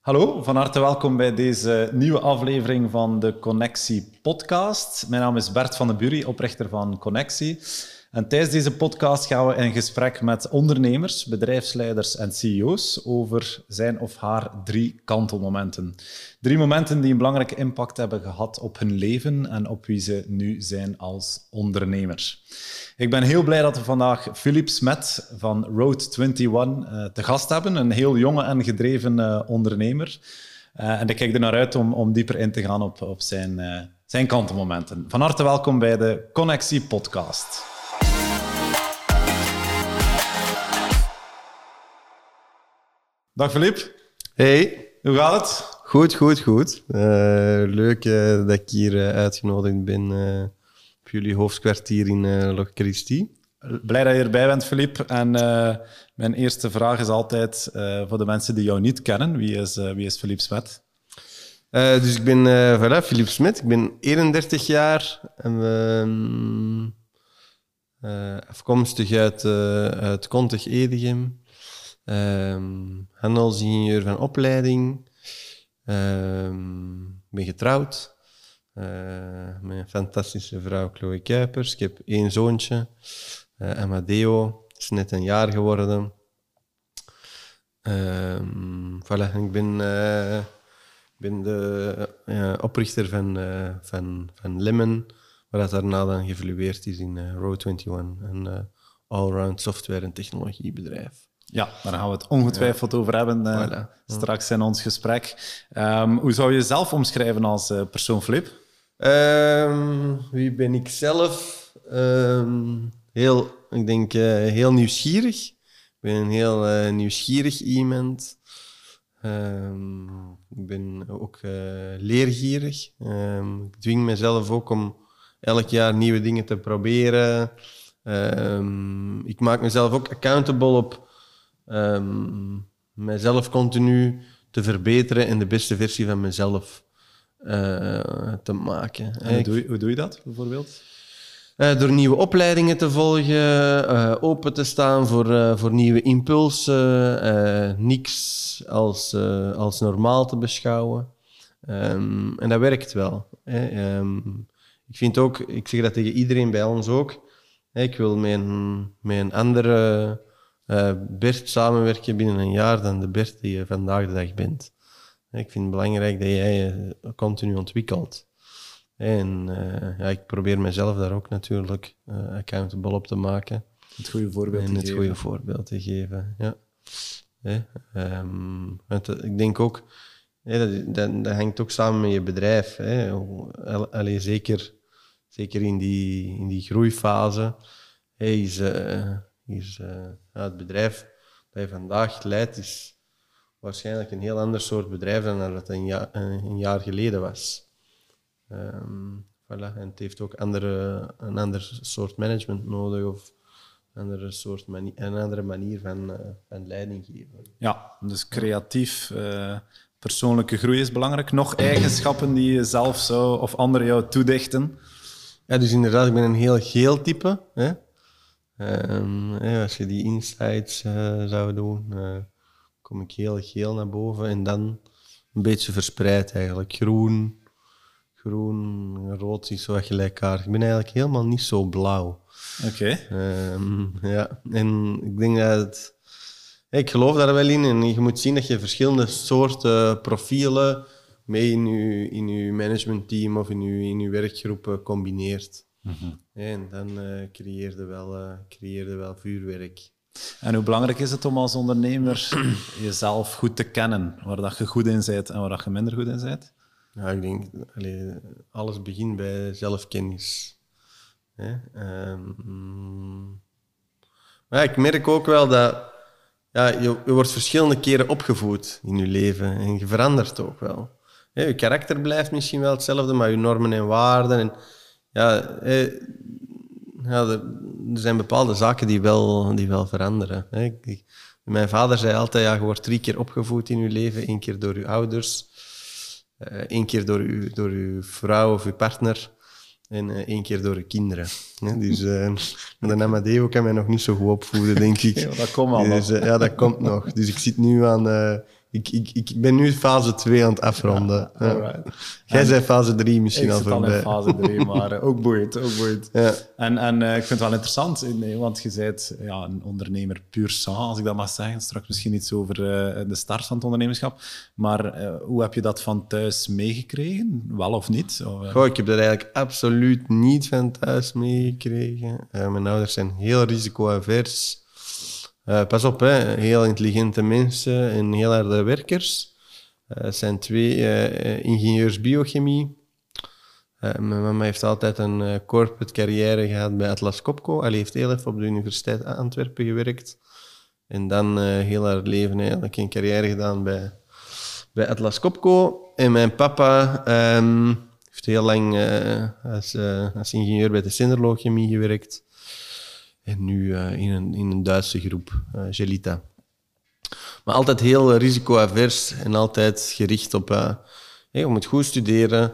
Hallo, van harte welkom bij deze nieuwe aflevering van de Connectie podcast. Mijn naam is Bert van den Bury, oprichter van Connectie. En tijdens deze podcast gaan we in gesprek met ondernemers, bedrijfsleiders en CEO's over zijn of haar drie kantelmomenten. Drie momenten die een belangrijke impact hebben gehad op hun leven en op wie ze nu zijn als ondernemers. Ik ben heel blij dat we vandaag Philippe Smet van Road 21 uh, te gast hebben, een heel jonge en gedreven uh, ondernemer. Uh, en ik kijk er naar uit om, om dieper in te gaan op, op zijn, zijn kantelmomenten. Van harte welkom bij de Connectie podcast. Dag Philippe. Hey. Hoe gaat het? Goed, goed, goed. Uh, leuk uh, dat ik hier uh, uitgenodigd ben op jullie hoofdkwartier in Loch. Blij dat je erbij bent, Philippe. En mijn eerste vraag is altijd voor de mensen die jou niet kennen. Wie is, wie is Philippe Smet? dus ik ben voilà, Philippe Smet. Ik ben 31 jaar. En, afkomstig uit, uit Kontig Edegem. Um, handelsingenieur van opleiding. Um, ben getrouwd. Uh, met een fantastische vrouw Chloe Kuipers. Ik heb één zoontje, uh, Amadeo. is net een jaar geworden. Um, voilà, ik ben, uh, ben de oprichter van, van, van Lemon, waar dat daarna dan geëvolueerd is in Road 21, een allround software- en technologiebedrijf. Ja, daar gaan we het ongetwijfeld over hebben uh, voilà. straks in ons gesprek. Um, hoe zou je jezelf omschrijven als uh, persoon Flip? Um, wie ben ik zelf? Um, heel, ik denk uh, heel nieuwsgierig. Ik ben een heel nieuwsgierig iemand. ik ben ook leergierig. ik dwing mezelf ook om elk jaar nieuwe dingen te proberen. ik maak mezelf ook accountable op um, mijzelf continu te verbeteren en de beste versie van mezelf uh, te maken. En hoe, doe je, hoe doe je dat bijvoorbeeld? Uh, door nieuwe opleidingen te volgen, uh, open te staan voor, voor nieuwe impulsen, niks als, als normaal te beschouwen. Um, en dat werkt wel. Hè. Um, ik vind ook, ik zeg dat tegen iedereen bij ons ook, hè, ik wil met een andere uh, Bert samenwerken binnen een jaar dan de Bert die je vandaag de dag bent. Ik vind het belangrijk dat jij je continu ontwikkelt. En uh, ja, ik probeer mezelf daar ook natuurlijk uh, accountable op te maken. Het goede voorbeeld en het goede voorbeeld te geven. Ja. um, ik denk ook, dat, dat, dat, hangt ook samen met je bedrijf. Hè. Allee, zeker, zeker in die, in die groeifase is, is uh, ja, het bedrijf dat je vandaag leidt, is waarschijnlijk een heel ander soort bedrijf dan dat het een, jaar, een jaar geleden was. Um, voilà. En het heeft ook andere, een ander soort management nodig of een andere, soort manier, een andere manier van, uh, van leiding geven. Ja, dus creatief, uh, persoonlijke groei is belangrijk. Nog eigenschappen die je zelf zou of anderen jou toedichten? Ja, dus inderdaad, ik ben een heel geel type. Hè? Um, als je die insights uh, zou doen, uh, kom ik heel geel naar boven en dan een beetje verspreid eigenlijk. Groen, groen, rood is zo gelijkaardig. Ik ben eigenlijk helemaal niet zo blauw. Oké. Okay. Um, ja, en ik denk dat het, ik geloof daar wel in en je moet zien dat je verschillende soorten profielen mee in je, in je managementteam of in je, in je werkgroep combineert. Mm -hmm. En dan uh, creëerde, wel, uh, creëerde wel vuurwerk. En hoe belangrijk is het om als ondernemer jezelf goed te kennen, waar dat je goed in bent en waar dat je minder goed in bent? Ja, ik denk, allee, alles begint bij zelfkennis. Um, maar ja, ik merk ook wel dat ja, je, je, wordt verschillende keren opgevoed in je leven en je verandert ook wel. Ja, je karakter blijft misschien wel hetzelfde, maar je normen en waarden en ja, eh, ja er, zijn bepaalde zaken die wel, die wel veranderen. Hè. mijn vader zei altijd, ja, je wordt drie keer opgevoed in je leven. één keer door je ouders, uh, één keer door je, door uw vrouw of je partner en uh, één keer door je kinderen. Dus uh, de Amadeo kan mij nog niet zo goed opvoeden, denk ik. Ja, dat komt al dus, Ja, dat komt nog. Dus ik zit nu aan ik, ik, ik ben nu fase 2 aan het afronden. Ja. Jij zei fase 3 misschien Ik al zit al in voorbij. fase 3, maar eh, ook boeiend, ook boeiend. Ja. En, en eh, ik vind het wel interessant, eh, want je bent ja, een ondernemer puur sang, als ik dat mag zeggen. Straks misschien iets over de start van het ondernemerschap. Maar hoe heb je dat van thuis meegekregen? Wel of niet? Of, Goh, ik heb dat eigenlijk absoluut niet van thuis meegekregen. Mijn ouders zijn heel risico-avers. Eh, pas op, hè. heel intelligente mensen en heel harde werkers. Het zijn twee eh, ingenieurs biochemie. Mijn mama heeft altijd een corporate carrière gehad bij Atlas Copco. Hij heeft heel even op de Universiteit Antwerpen gewerkt. En dan heel haar leven eigenlijk een carrière gedaan bij, bij Atlas Copco. En mijn papa ehm, heeft heel lang als, als ingenieur bij de Sinderloogchemie gewerkt. En nu eh, in, een, in een Duitse groep, eh, Gelita. Maar altijd heel risicoavers en altijd gericht op eh, hey, om het goed studeren,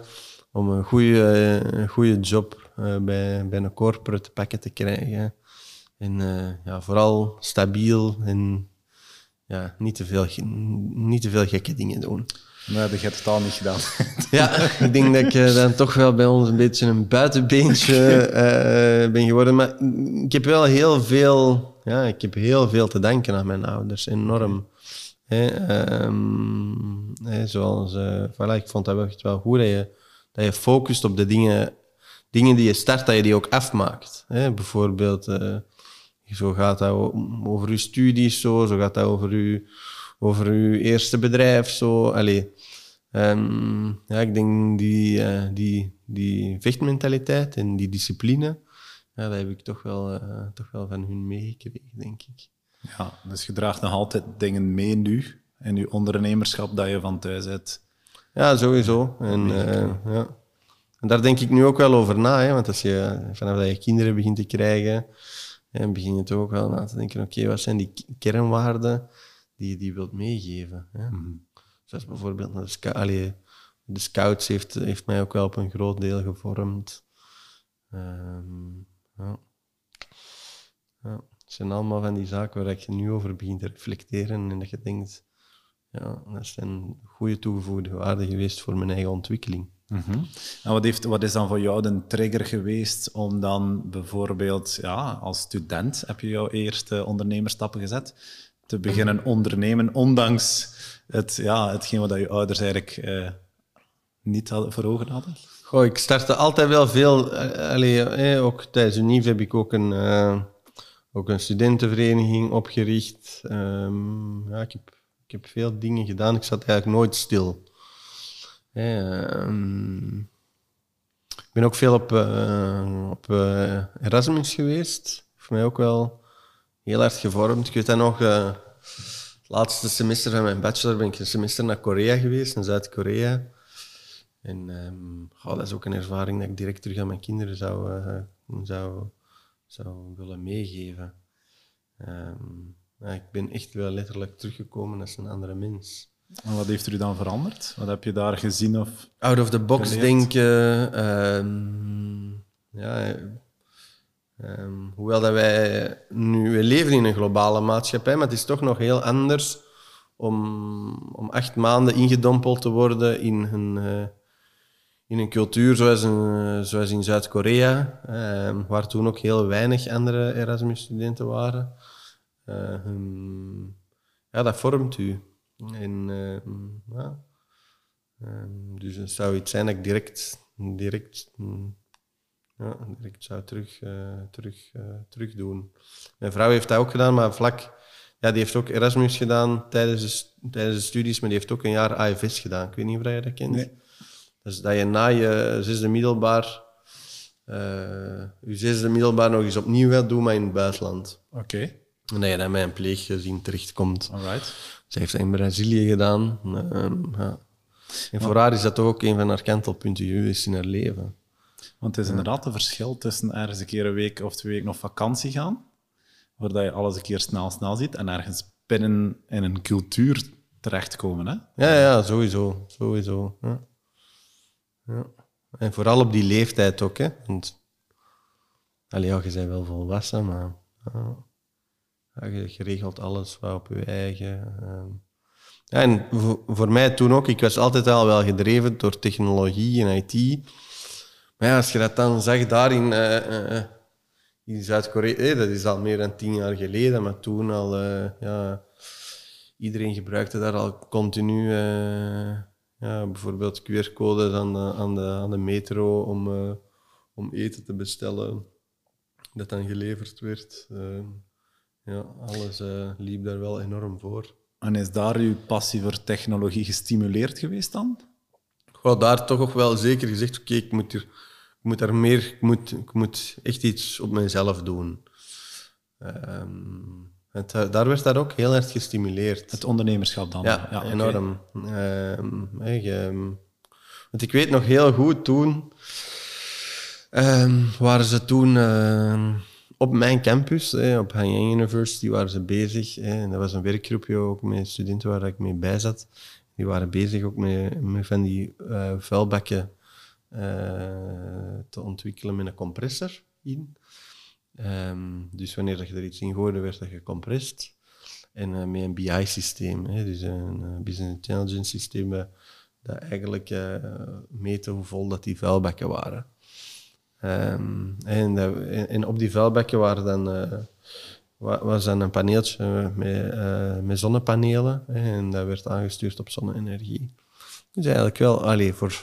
om een goede, goede job bij, bij een corporate te pakken te krijgen. En ja, vooral stabiel en ja, niet, te veel, niet te veel gekke dingen doen. Nee, dat heb je totaal niet gedaan. Ja, ik denk dat ik eh, dan toch wel bij ons een beetje een buitenbeentje eh, ben geworden. Maar ik heb wel heel veel, ja, ik heb heel veel te danken aan mijn ouders, enorm. Hè, ehm, zoals, eh, voilà, ik vond dat wel echt wel goed dat je, dat je focust op de dingen, dingen die je start, dat je die ook afmaakt. Hè. Bijvoorbeeld, zo gaat dat over je studies, zo, zo gaat dat over je, over je eerste bedrijf. Zo. Allee, Ehm, ja, ik denk die, eh, die, die vechtmentaliteit en die discipline, ja, dat heb ik toch wel, eh, toch wel van hun meegekregen, denk ik. Ja, dus je draagt nog altijd dingen mee nu in je ondernemerschap dat je van thuis hebt. Ja, sowieso. En, eh, ja. en daar denk ik nu ook wel over na, hè, want als je vanaf dat je kinderen begint te krijgen, hè, begin je toch ook wel na te denken, oké, wat zijn die kernwaarden die je die wilt meegeven? Hè? Zoals bijvoorbeeld de, sc- allee, de scouts heeft, heeft mij ook wel op een groot deel gevormd. Ehm, ja. Ja, het zijn allemaal van die zaken waar je nu over begint te reflecteren en dat je denkt, ja, dat zijn goede toegevoegde waarden geweest voor mijn eigen ontwikkeling. En wat, heeft, wat is dan voor jou de trigger geweest om dan bijvoorbeeld, ja, als student heb je jouw eerste ondernemerstappen gezet, te beginnen ondernemen, ondanks het, ja, hetgeen wat je ouders eigenlijk eh, niet hadden, voor ogen hadden? Goh, ik startte altijd wel veel. eh, allee, eh, ook tijdens UNIF heb ik ook een, eh, ook een studentenvereniging opgericht. Ehm, ja, ik, heb, ik heb veel dingen gedaan. Ik zat eigenlijk nooit stil. Eh, ehm, ik ben ook veel op, eh, op eh, Erasmus geweest. Heeft mij ook wel heel hard gevormd. Ik weet dat nog. eh, het laatste semester van mijn bachelor ben ik een semester naar Korea geweest, naar Zuid-Korea. En ehm, dat is ook een ervaring dat ik direct terug aan mijn kinderen zou, eh, zou, zou willen meegeven. Ehm, ja, ik ben echt wel letterlijk teruggekomen als een andere mens. En wat heeft u dan veranderd? Wat heb je daar gezien? Of... Out of the box Geleerd. denken. ehm, ja, ehm, hoewel dat wij nu we leven in een globale maatschappij, maar het is toch nog heel anders om, om acht maanden ingedompeld te worden in een, eh, in een cultuur zoals, een, zoals in Zuid-Korea, ehm, waar toen ook heel weinig andere Erasmus-studenten waren. Eh, ja, dat vormt u. En, ehm, ja. Dus het zou iets zijn dat ik direct, direct, mm, ja, direct zou terug, eh, terug, eh, terug doen. Mijn vrouw heeft dat ook gedaan, maar vlak... Ja, die heeft ook Erasmus gedaan tijdens de, tijdens de studies, maar die heeft ook een jaar AFS gedaan. Ik weet niet of je dat kent. Nee. Dus dat je na je zesde middelbaar, eh, je zesde middelbaar nog eens opnieuw gaat doen, maar in het buitenland. Oké, En dat je dan bij een pleeggezin terechtkomt. alright. Ze heeft dat in Brazilië gedaan. Ehm, ja. En voor haar is dat toch ook een van haar kantelpunten geweest in haar leven. Want het is inderdaad een verschil tussen ergens een keer een week of twee weken op vakantie gaan, waar dat je alles een keer snel snel ziet, en ergens binnen in een cultuur terechtkomen. Hè? Ja, ja, sowieso. sowieso ja. Ja. En vooral op die leeftijd ook. Hè. Want, allee, ja, je bent wel volwassen, maar ja, ja, je, regelt alles wel op je eigen. ehm. Ja, en voor, voor mij toen ook, ik was altijd al wel gedreven door technologie en IT. Maar ja, als je dat dan zag daar in, eh, eh, in Zuid-Korea, eh, dat is al meer dan tien jaar geleden, maar toen al, eh, ja, iedereen gebruikte daar al continu, eh, ja, bijvoorbeeld QR-codes aan de, aan, de, aan de metro om, eh, om eten te bestellen, dat dan geleverd werd. Eh, ja, alles eh, liep daar wel enorm voor. En is daar uw passie voor technologie gestimuleerd geweest dan? Wou daar toch ook wel zeker gezegd, oké, ik moet er, ik moet daar meer, ik moet, ik moet echt iets op mezelf doen. Ehm, het, eh, daar werd dat ook heel erg gestimuleerd. Het ondernemerschap dan? ja, enorm. Ehm, want ik weet nog heel goed toen, ehm, waren ze toen ehm, op mijn campus, op Hanyang University, waren ze bezig. En dat was een werkgroepje ook met studenten waar ik mee bij zat. Die waren bezig ook met, van die eh, vuilbakken eh, te ontwikkelen met een compressor in. Ehm, dus wanneer dat je er iets in gooide, werd dat gecompressed. En eh, met een BI-systeem, dus een business intelligence systeem, dat, eigenlijk meette hoe vol dat die vuilbakken waren. Ehm, en, en- op die vuilbakken waren dan, was dan een paneeltje met, eh, met zonnepanelen. en dat werd aangestuurd op zonne-energie. Dus eigenlijk wel, allee, voor,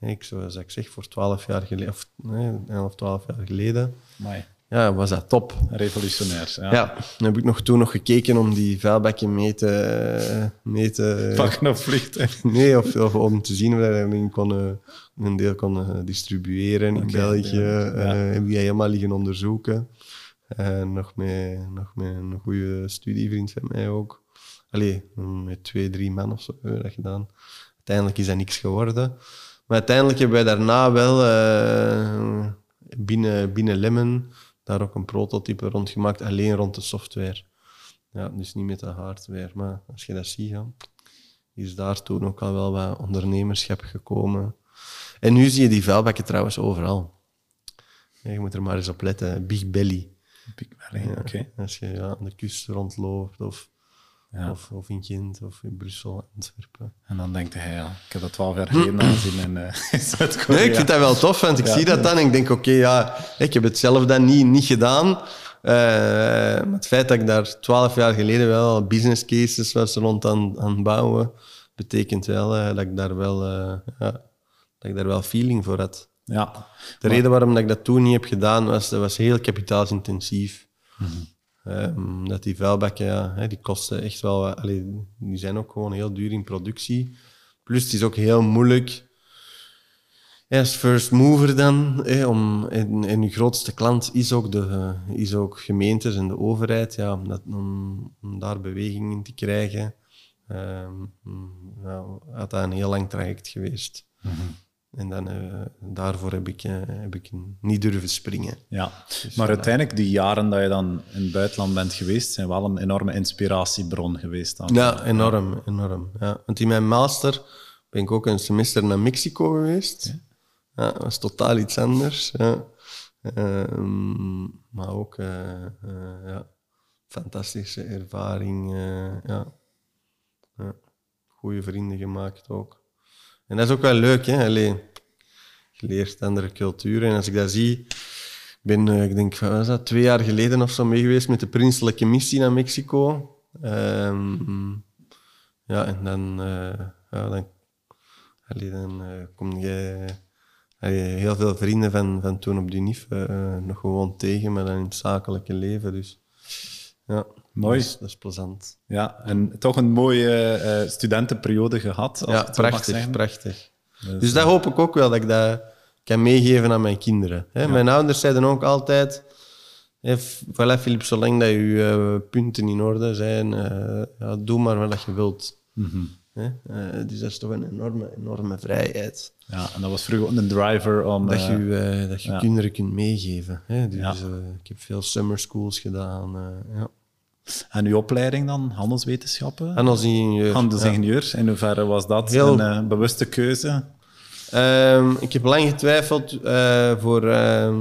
ik, zoals ik zeg, voor 12 jaar geleden, of nee, 11, 12 jaar geleden, Amai, ja, was dat top. revolutionair. Ja. Ja, dan heb ik nog toen nog gekeken om die vuilbakken mee te... Mee te Pakken op vliegtuig. nee, of, of om te zien of dat we een, kon, een deel kon distribueren in België. ja. Ja. heb ik dat helemaal liggen onderzoeken. Eh, nog, met, nog met een goede studievriend van mij ook. Allee, met twee, drie man of zo hebben we dat gedaan. Uiteindelijk is dat niks geworden. Maar uiteindelijk hebben wij daarna wel eh, binnen, binnen Lemon daar ook een prototype rond gemaakt, alleen rond de software. Ja, dus niet met de hardware. Maar als je dat ziet, ja, is daar toen ook al wel wat ondernemerschap gekomen. En nu zie je die vuilbakken trouwens overal. Je moet er maar eens op letten. Big Belly. Big Valley, Ja, oké. Als je ja, aan de kust rondloopt, of, Ja. of, of in Gent, of in Brussel, Antwerpen. En dan denkt hij, ja, ik heb dat twaalf jaar geleden aanzien in in Zuid-Korea. Nee, ik vind dat wel tof, want ik zie dat dan en ik denk, oké, ja, ik heb het zelf dan niet, niet gedaan. Maar het feit dat ik daar twaalf jaar geleden wel business cases was rond aan, aan het bouwen, betekent wel eh, dat ik daar wel, eh, ja, dat ik daar wel feeling voor had. Ja, De reden waarom dat ik dat toen niet heb gedaan, was dat was heel kapitaalsintensief. Ehm, dat die vuilbakken, ja, die kosten echt wel... allee, die zijn ook gewoon heel duur in productie. Plus, het is ook heel moeilijk als first mover dan, om, en, en je grootste klant is ook, de, is ook gemeentes en de overheid, ja, om, dat, om, om daar beweging in te krijgen, mm, nou, had dat een heel lang traject geweest. En dan, eh, daarvoor heb ik, eh, heb ik niet durven springen. ja. maar uiteindelijk, die jaren dat je dan in het buitenland bent geweest, zijn wel een enorme inspiratiebron geweest. Dan. Ja, enorm, enorm. Ja. Want in mijn master ben ik ook een semester naar Mexico geweest. Ja, dat was totaal iets anders. Ja. Ehm, maar ook eh, ja, fantastische ervaring. ja. Ja. Goede vrienden gemaakt ook. En dat is ook wel leuk, hè? Allee, je leert andere culturen. En als ik dat zie, ik ben, eh, ik denk, was dat, twee jaar geleden of zo mee geweest met de prinselijke missie naar Mexico. Ehm, ja, en dan, eh, ja, dan, eh, kom je heel veel vrienden van, van toen op de NIF nog gewoon tegen, maar dan in het zakelijke leven. Dus ja, Mooi. Dat is, dat is plezant. Ja, en toch een mooie eh, studentenperiode gehad. Als Ja, het prachtig, prachtig. Dus, Dus dat hoop ik ook wel, dat ik dat kan meegeven aan mijn kinderen. Hè? Mijn ouders zeiden ook altijd... Voilà, Philippe, zolang dat je eh, punten in orde zijn, eh, ja, doe maar wat je wilt. Eh, dus dat is toch een enorme, enorme vrijheid. Ja, en dat was vroeger een driver om... Dat eh, je, eh, dat je ja. kinderen kunt meegeven. Hè? Dus, Ja. eh, ik heb veel summer schools gedaan. eh, ja. En uw opleiding dan? Handelswetenschappen? Handelsingenieur. Handelsingenieur. In hoeverre was dat Heel- een eh, bewuste keuze? Ehm, ik heb lang getwijfeld eh, voor, ehm,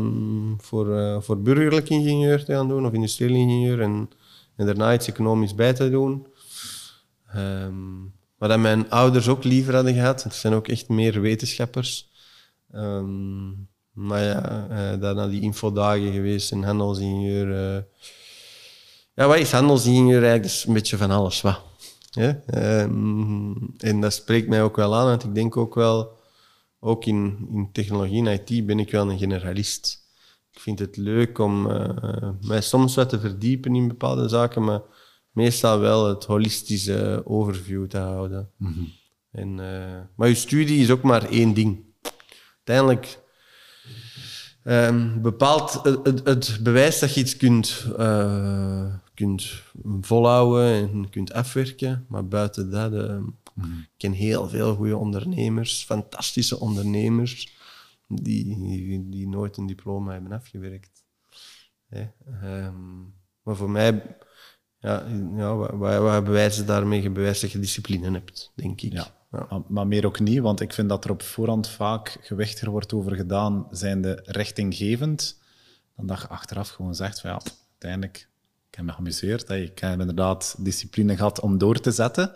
voor, eh, voor burgerlijk ingenieur te gaan doen of industrieel ingenieur en, en daarna iets economisch bij te doen. Ehm, dat mijn ouders ook liever hadden gehad. Het zijn ook echt meer wetenschappers. Ehm, maar ja, uh, daarna die infodagen geweest en handelsingenieur. Uh, ja, wat is handelsingenieur eigenlijk? Dat is een beetje van alles wat. Ja? Um, en dat spreekt mij ook wel aan, want ik denk ook wel, ook in, in technologie en IT ben ik wel een generalist. Ik vind het leuk om uh, mij soms wat te verdiepen in bepaalde zaken, maar meestal wel het holistische overview te houden. Mm -hmm. en, uh, maar je studie is ook maar één ding. Uiteindelijk um, bepaalt het, het, het, bewijs dat je iets kunt, uh, kunt volhouden en kunt afwerken. Maar buiten dat, uh, mm. ik ken heel veel goede ondernemers, fantastische ondernemers, die, die, die nooit een diploma hebben afgewerkt. Um, maar voor mij ja, ja wat, wat bewijzen daarmee? Je bewijst dat je discipline hebt, denk ik. Ja. ja. Maar meer ook niet, want ik vind dat er op voorhand vaak gewichtiger wordt over gedaan, zijn de richtinggevend, dan dat je achteraf gewoon zegt van ja, uiteindelijk, ik heb me geamuseerd, ik heb inderdaad discipline gehad om door te zetten,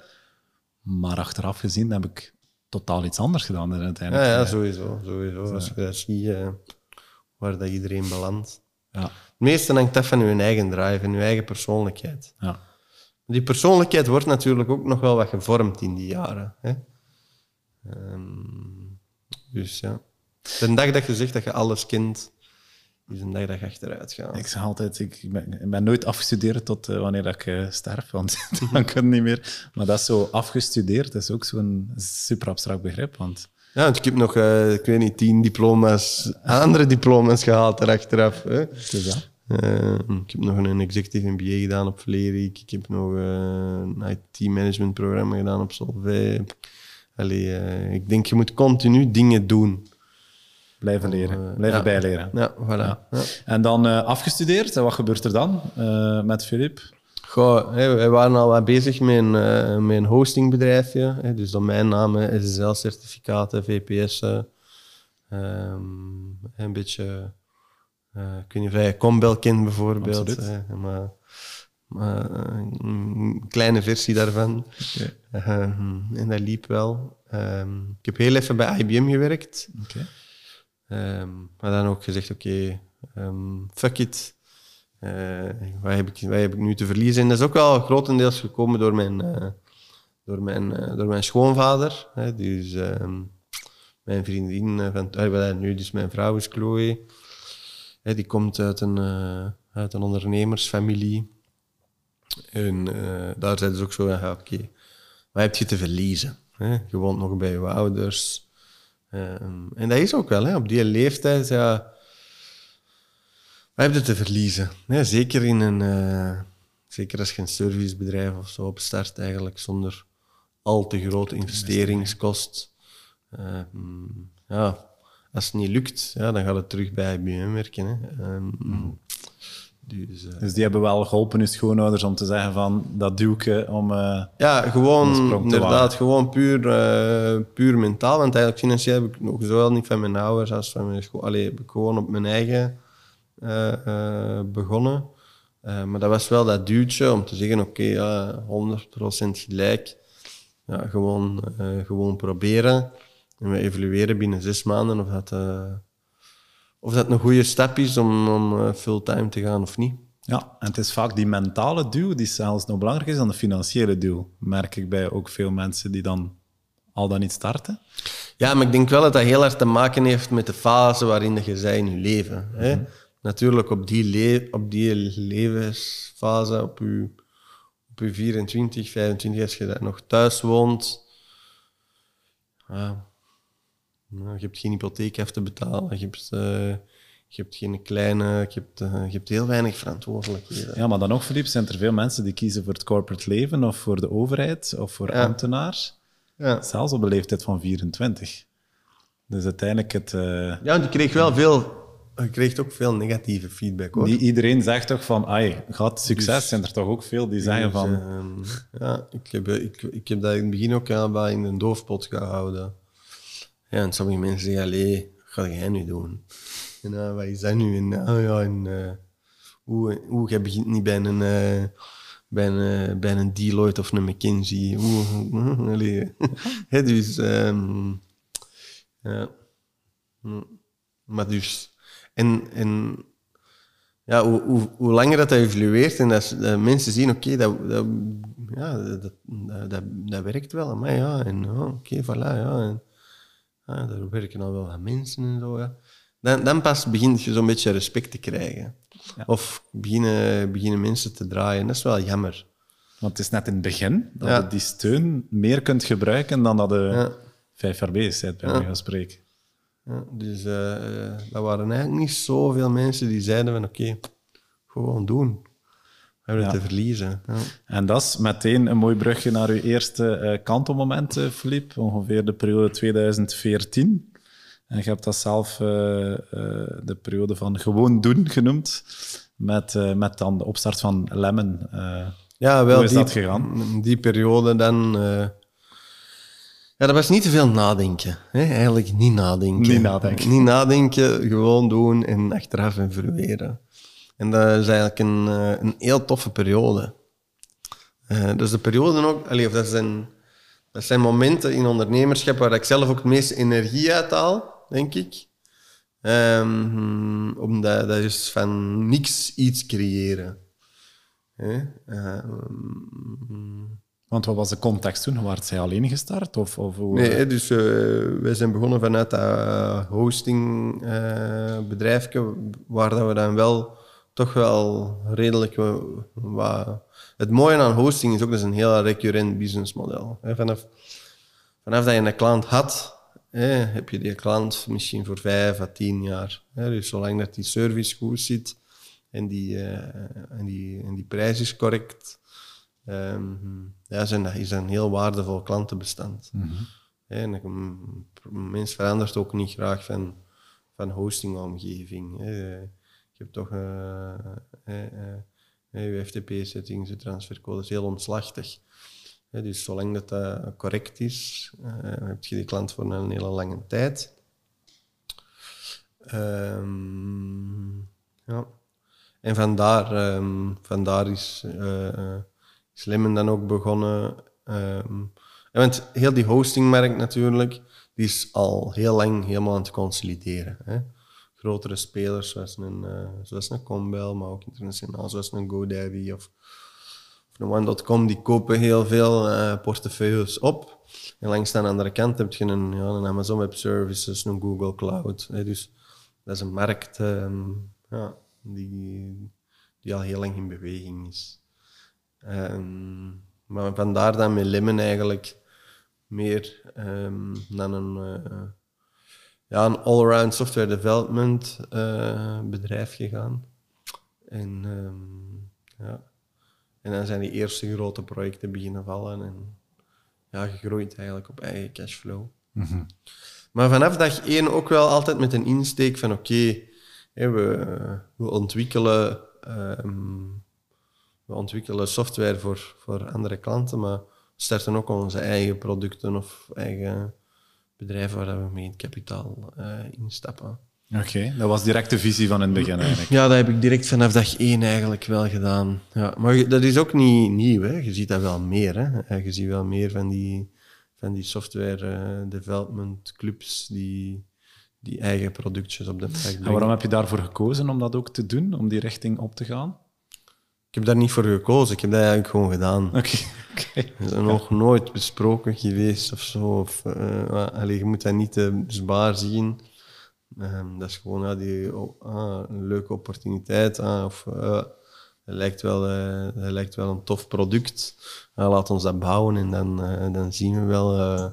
maar achteraf gezien heb ik totaal iets anders gedaan dan uiteindelijk. Ja, ja sowieso. sowieso. Als je dat ziet, uh, waar dat iedereen belandt. Ja. Het meeste hangt af van je eigen drive en je eigen persoonlijkheid. Ja. Die persoonlijkheid wordt natuurlijk ook nog wel wat gevormd in die jaren. Hè? Um, dus ja. De dag dat je zegt dat je alles kent, is een dag dat je achteruit gaat. Ik zeg altijd, ik ben, ik ben nooit afgestudeerd tot uh, wanneer dat ik uh, sterf, want dan kan het niet meer. Maar dat is zo afgestudeerd, dat is ook zo'n super abstract begrip. Want ja, want ik heb nog, uh, ik weet niet, tien diploma's, andere diploma's gehaald erachteraf. Hè. Dus uh, ik heb nog een executive MBA gedaan op Vlerik. Ik heb nog uh, een IT-management programma gedaan op Solvay. Allee, ik denk, je moet continu dingen doen. Blijven leren, blijven ja. bijleren. Ja, voilà. Ja. Ja. En dan afgestudeerd, en wat gebeurt er dan met Filip? Goh, wij waren al wat bezig met een, met een hostingbedrijfje. Hè, dus domeinnamen, SSL-certificaten, VPS'en. Um, een beetje... Uh, ik weet niet of je Combel kent bijvoorbeeld. Hè, maar, maar, een kleine versie daarvan. Okay. Um, en dat liep wel. Um, ik heb heel even bij IBM gewerkt. Okay. maar dan ook gezegd, oké, okay, fuck it uh, wat, heb ik, wat heb ik nu te verliezen? En dat is ook wel grotendeels gekomen door mijn, uh, door mijn, uh, door mijn schoonvader. Hè, dus ehm, mijn vriendin, van, nu dus mijn vrouw is Chloe. Die komt uit een, uit een ondernemersfamilie. En daar zeiden ze ook zo, ja, oké, okay, wat heb je te verliezen? Je woont nog bij je ouders. Ehm, en dat is ook wel, hè, op die leeftijd, ja wat heb je te verliezen? Nee, zeker, in een, uh, zeker als je een servicebedrijf of zo opstart, eigenlijk zonder al te grote investeringskost. Uh, ja, als het niet lukt, ja, dan gaat het terug bij IBM werken. Hè. Um, mm. dus, uh, dus, die hebben wel geholpen, je schoonouders, om te zeggen van dat duwke om. Uh, ja, gewoon inderdaad, gewoon puur, uh, puur mentaal. Want eigenlijk financieel heb ik nog zowel niet van mijn ouders als van mijn school. Allee, heb ik gewoon op mijn eigen begonnen. Maar dat was wel dat duwtje om te zeggen, oké, okay, ja, 100% gelijk. Ja, gewoon, gewoon proberen. En we evalueren binnen zes maanden of dat, of dat een goede stap is om, om fulltime te gaan of niet. Ja, en het is vaak die mentale duw die zelfs nog belangrijker is dan de financiële duw. Merk ik bij ook veel mensen die dan al dan niet starten. Ja, maar ik denk wel dat dat heel erg te maken heeft met de fase waarin je zij in je leven. Hè? Mm -hmm natuurlijk op die, le op die levensfase, op je, op je 24, 25, als je nog thuis woont, ja, nou, je hebt geen hypotheek af te betalen, je hebt, uh, je hebt geen kleine, je hebt, uh, je hebt heel weinig verantwoordelijkheden. Ja, maar dan nog, Filip, zijn er veel mensen die kiezen voor het corporate leven of voor de overheid of voor ja. ambtenaar. Ja. Zelfs op een leeftijd van 24. Dus uiteindelijk het... Uh... Ja, want je kreeg wel veel je kreeg ook veel negatieve feedback hoor. Niet iedereen zegt toch van, ai, gaat succes. Dus, zijn er toch ook veel die zeggen dus, van... Uh, ja, ik heb, ik, ik heb dat in het begin ook aan bij in een doofpot gehouden. Ja, en sommige mensen zeggen, allee, wat ga jij nu doen? En uh, wat is dat nu? En, uh, ja, en, uh, hoe, hoe, je begint niet bij een, bij een, eh, bij een Deloitte of een McKinsey. Hè, dus, ehm, ja. Maar dus, en, en ja, hoe, hoe, hoe langer dat, dat evolueert en dat, mensen zien, oké, dat, dat, ja, dat, dat, dat, werkt wel mij, ja. En ja, oké, voilà, ja. Ja, daar werken al wel wat mensen en zo, ja. Dan, dan pas begint je zo'n beetje respect te krijgen. Ja. Of beginnen, beginnen mensen te draaien. Dat is wel jammer. Want het is net in het begin dat je die steun meer kunt gebruiken dan dat je Ja. vijf jaar bezig bent, bij van spreken. Ja, dus eh, dat waren eigenlijk niet zoveel mensen die zeiden van oké, gewoon doen. Hebben Ja. te verliezen. Ja. En dat is meteen een mooi brugje naar uw eerste eh kantelmoment, Philippe. Ongeveer de periode 2014. En je hebt dat zelf eh, de periode van gewoon doen genoemd. Met, met dan de opstart van Lemon. eh. Ja, wel Hoe is die, dat gegaan? Die periode dan. ja, dat was niet te veel nadenken. Hè? Eigenlijk niet nadenken. Niet nadenken. Niet nadenken, gewoon doen en achteraf evalueren. En dat is eigenlijk een, eh, een heel toffe periode. Eh dus de periode ook, allee, of dat, zijn, dat zijn momenten in ondernemerschap waar ik zelf ook het meeste energie uit haal, denk ik. Ehm, omdat dat is van niks iets creëren. Ehm, Want wat was de context toen? Waar zij alleen gestart? Of, of hoe, nee, dus eh, wij zijn begonnen vanuit dat uh, hostingbedrijfje, waar dat we dan wel toch wel redelijk wa- wat... Het mooie aan hosting is ook, dat is een heel recurrent businessmodel. Vanaf, vanaf dat je een klant had, hè, heb je die klant misschien voor vijf à tien jaar. Hè. Dus zolang dat die service goed zit en die, eh, en die, en die prijs is correct, ehm, ja, zijn is dat een heel waardevol klantenbestand. Hè, En ik- een mens verandert ook niet graag van, van hostingomgeving. Je hebt toch eh, eh, eh, je FTP-settings, je transfercodes, heel omslachtig. Dus zolang dat, dat correct is, heb je die klant voor een hele lange tijd. Ehm, ja. En vandaar, ehm, vandaar is, eh, is Lemon dan ook begonnen. ehm, want heel die hostingmarkt natuurlijk, die is al heel lang helemaal aan het consolideren. Hè. Grotere spelers zoals een, eh zoals een Combel, maar ook internationaal zoals een GoDaddy of, of een One.com, die kopen heel veel eh, portefeuilles op. En langs de andere kant heb je een, ja, een Amazon Web Services, een Google Cloud. Dus dat is een markt ehm, ja, die, die al heel lang in beweging is. Ehm, maar vandaar dan met Lemon eigenlijk meer ehm, dan een, eh, ja, een all-around software development eh, bedrijf gegaan. En, ehm, ja. en dan zijn die eerste grote projecten beginnen vallen en ja, gegroeid eigenlijk op eigen cashflow. Maar vanaf dag één ook wel altijd met een insteek van oké, we, we ontwikkelen ehm, we ontwikkelen software voor, voor andere klanten, maar we starten ook onze eigen producten of eigen bedrijven waar we mee in het kapitaal eh, instappen. Oké, dat was direct de visie van in het begin eigenlijk. Ja, dat heb ik direct vanaf dag één eigenlijk wel gedaan. Ja, maar dat is ook niet nieuw. Hè. Je ziet dat wel meer. Hè. Eh, Je ziet wel meer van die, van die software eh, development clubs die, die eigen productjes op de markt En brengen. waarom heb je daarvoor gekozen om dat ook te doen, om die richting op te gaan? Ik heb daar niet voor gekozen. Ik heb dat eigenlijk gewoon gedaan. Oké. Dat is nog nooit besproken geweest of zo. Of, eh, allee, je moet dat niet te zwaar zien. Ehm, dat is gewoon ja, die, oh, ah, een leuke opportuniteit. Ah, of eh, het, lijkt wel, eh, lijkt wel een tof product. Ah, laat ons dat bouwen en dan, eh, dan zien we wel eh,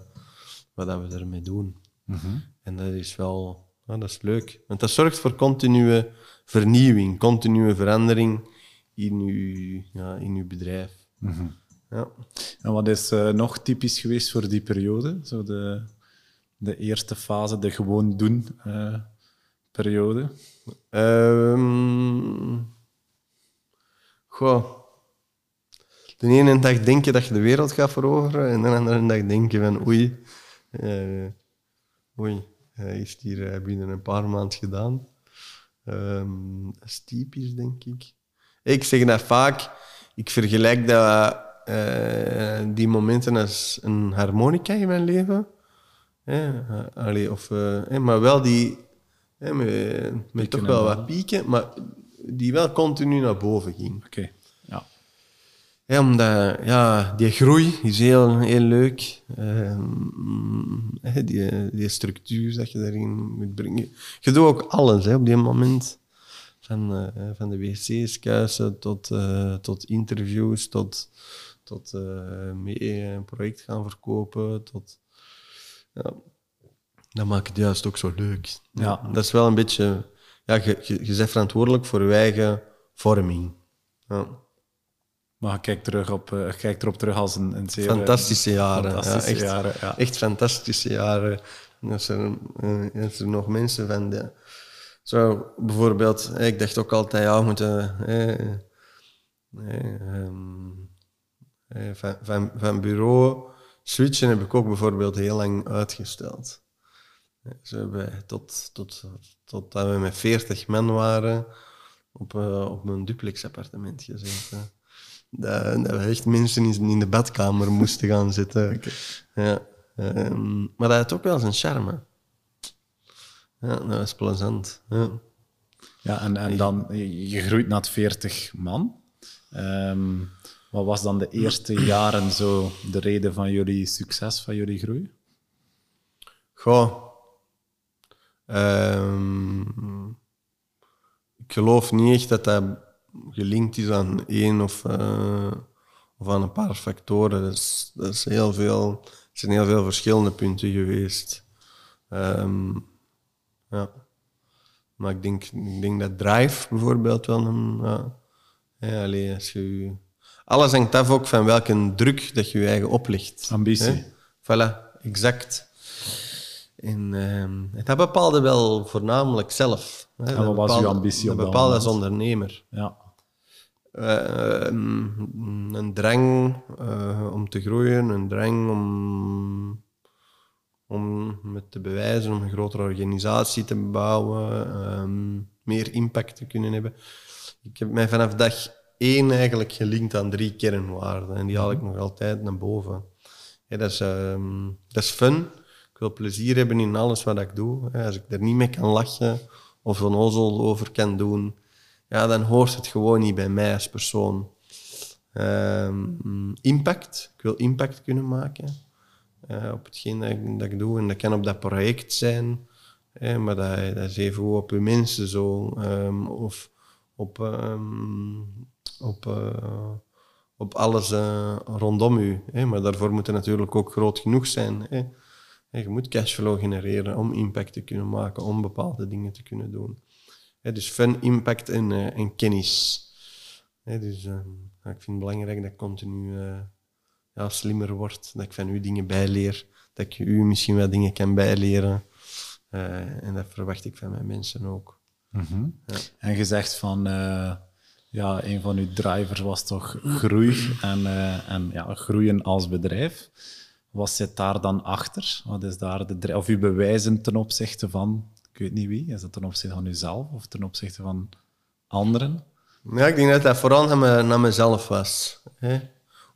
wat dat we ermee doen. En dat is wel dat is leuk. Want dat zorgt voor continue vernieuwing, continue verandering in uw, ja, in uw bedrijf. Ja. En wat is eh, nog typisch geweest voor die periode? Zo de, de eerste fase, de gewoon doen eh, periode. Ehm goh. De ene dag denk je dat je de wereld gaat veroveren en de andere dag denk je van oei, eh, oei, hij is hier binnen een paar maanden gedaan. Ehm, dat is typisch, denk ik. Ik zeg dat vaak. ik vergelijk dat, eh, die momenten als een harmonica in mijn leven. Eh, allee, of, eh, maar wel die, met, met toch wel wat pieken, maar die wel continu naar boven ging. Oké. Ja. Ja, omdat ja, die groei is heel, heel leuk. Ehm, die, die structuur dat je daarin moet brengen. Je doet ook alles hè, op die moment. Van, eh, van de wc's kuisen tot, eh, tot interviews, tot, tot eh, mee een project gaan verkopen. Tot, ja, dat maakt het juist ook zo leuk. Ja. Dat is wel een beetje... Ja, je, je, je bent verantwoordelijk voor je eigen vorming. Ja. Maar je kijkt, terug op, eh, kijkt erop terug als een, een zeer... eh, Fantastische jaren. Fantastische ja, echt, jaren, ja. echt fantastische jaren. En Als er, eh, als er nog mensen van de... Zo, bijvoorbeeld, ik dacht ook altijd, ja, we moeten... eh, eh, ehm, eh, van, van, van bureau switchen heb ik ook bijvoorbeeld heel lang uitgesteld. Zo hebben tot, tot, tot dat we met 40 man waren op, eh, op een duplex appartement gezeten. Dat, dat we echt mensen in, in de badkamer moesten gaan zitten. Ja. Ehm, maar dat had ook wel zijn charme. Ja, dat was plezant. Ja. Ja, en, en dan, je groeit naar 40 man. Ehm, wat was dan de eerste jaren zo de reden van jullie succes, van jullie groei? Goh. Ehm, ik geloof niet echt dat dat gelinkt is aan één of, eh, of aan een paar factoren. Dat is, dat is heel veel, er zijn heel veel verschillende punten geweest. Ehm, ja. Maar ik denk, ik denk dat drive bijvoorbeeld wel een... Ja, ja, allee, als je, je- alles hangt af ook van welke druk dat je je eigen oplegt. Ambitie. Hè? Voilà, exact. En ehm, dat bepaalde wel voornamelijk zelf. Hè. En wat was uw ambitie op Dat bepaalde als ondernemer. Ja. Eh, ehm, een drang eh, om te groeien, een drang om, om me te bewijzen, om een grotere organisatie te bouwen, ehm, meer impact te kunnen hebben. Ik heb mij vanaf dag één eigenlijk gelinkt aan drie kernwaarden en die haal ik nog altijd naar boven. Ja, dat, is, ehm, dat is fun. Ik wil plezier hebben in alles wat ik doe. Als ik er niet mee kan lachen of een ozel over kan doen, ja, dan hoort het gewoon niet bij mij als persoon. Ehm, impact. Ik wil impact kunnen maken eh, op hetgeen dat ik, dat ik doe. En dat kan op dat project zijn, maar dat, is even op uw mensen zo. ehm, of op, ehm, op, eh, op alles eh, rondom u. Hè. Maar daarvoor moet het natuurlijk ook groot genoeg zijn. Hè. Je moet cashflow genereren om impact te kunnen maken, om bepaalde dingen te kunnen doen. Dus fun, impact en, en kennis. Dus eh, ja, ik vind het belangrijk dat ik continu ja, slimmer word, dat ik van u dingen bijleer, dat ik u misschien wel dingen kan bijleren. Eh, en dat verwacht ik van mijn mensen ook. En je zegt van, eh, ja, een van uw drivers was toch groei en, eh, en ja, groeien als bedrijf. Wat zit daar dan achter? Wat is daar de Of uw bewijzen ten opzichte van, ik weet niet wie, is dat ten opzichte van uzelf of ten opzichte van anderen? Ja, ik denk dat dat vooral naar, me, naar mezelf was. Hè.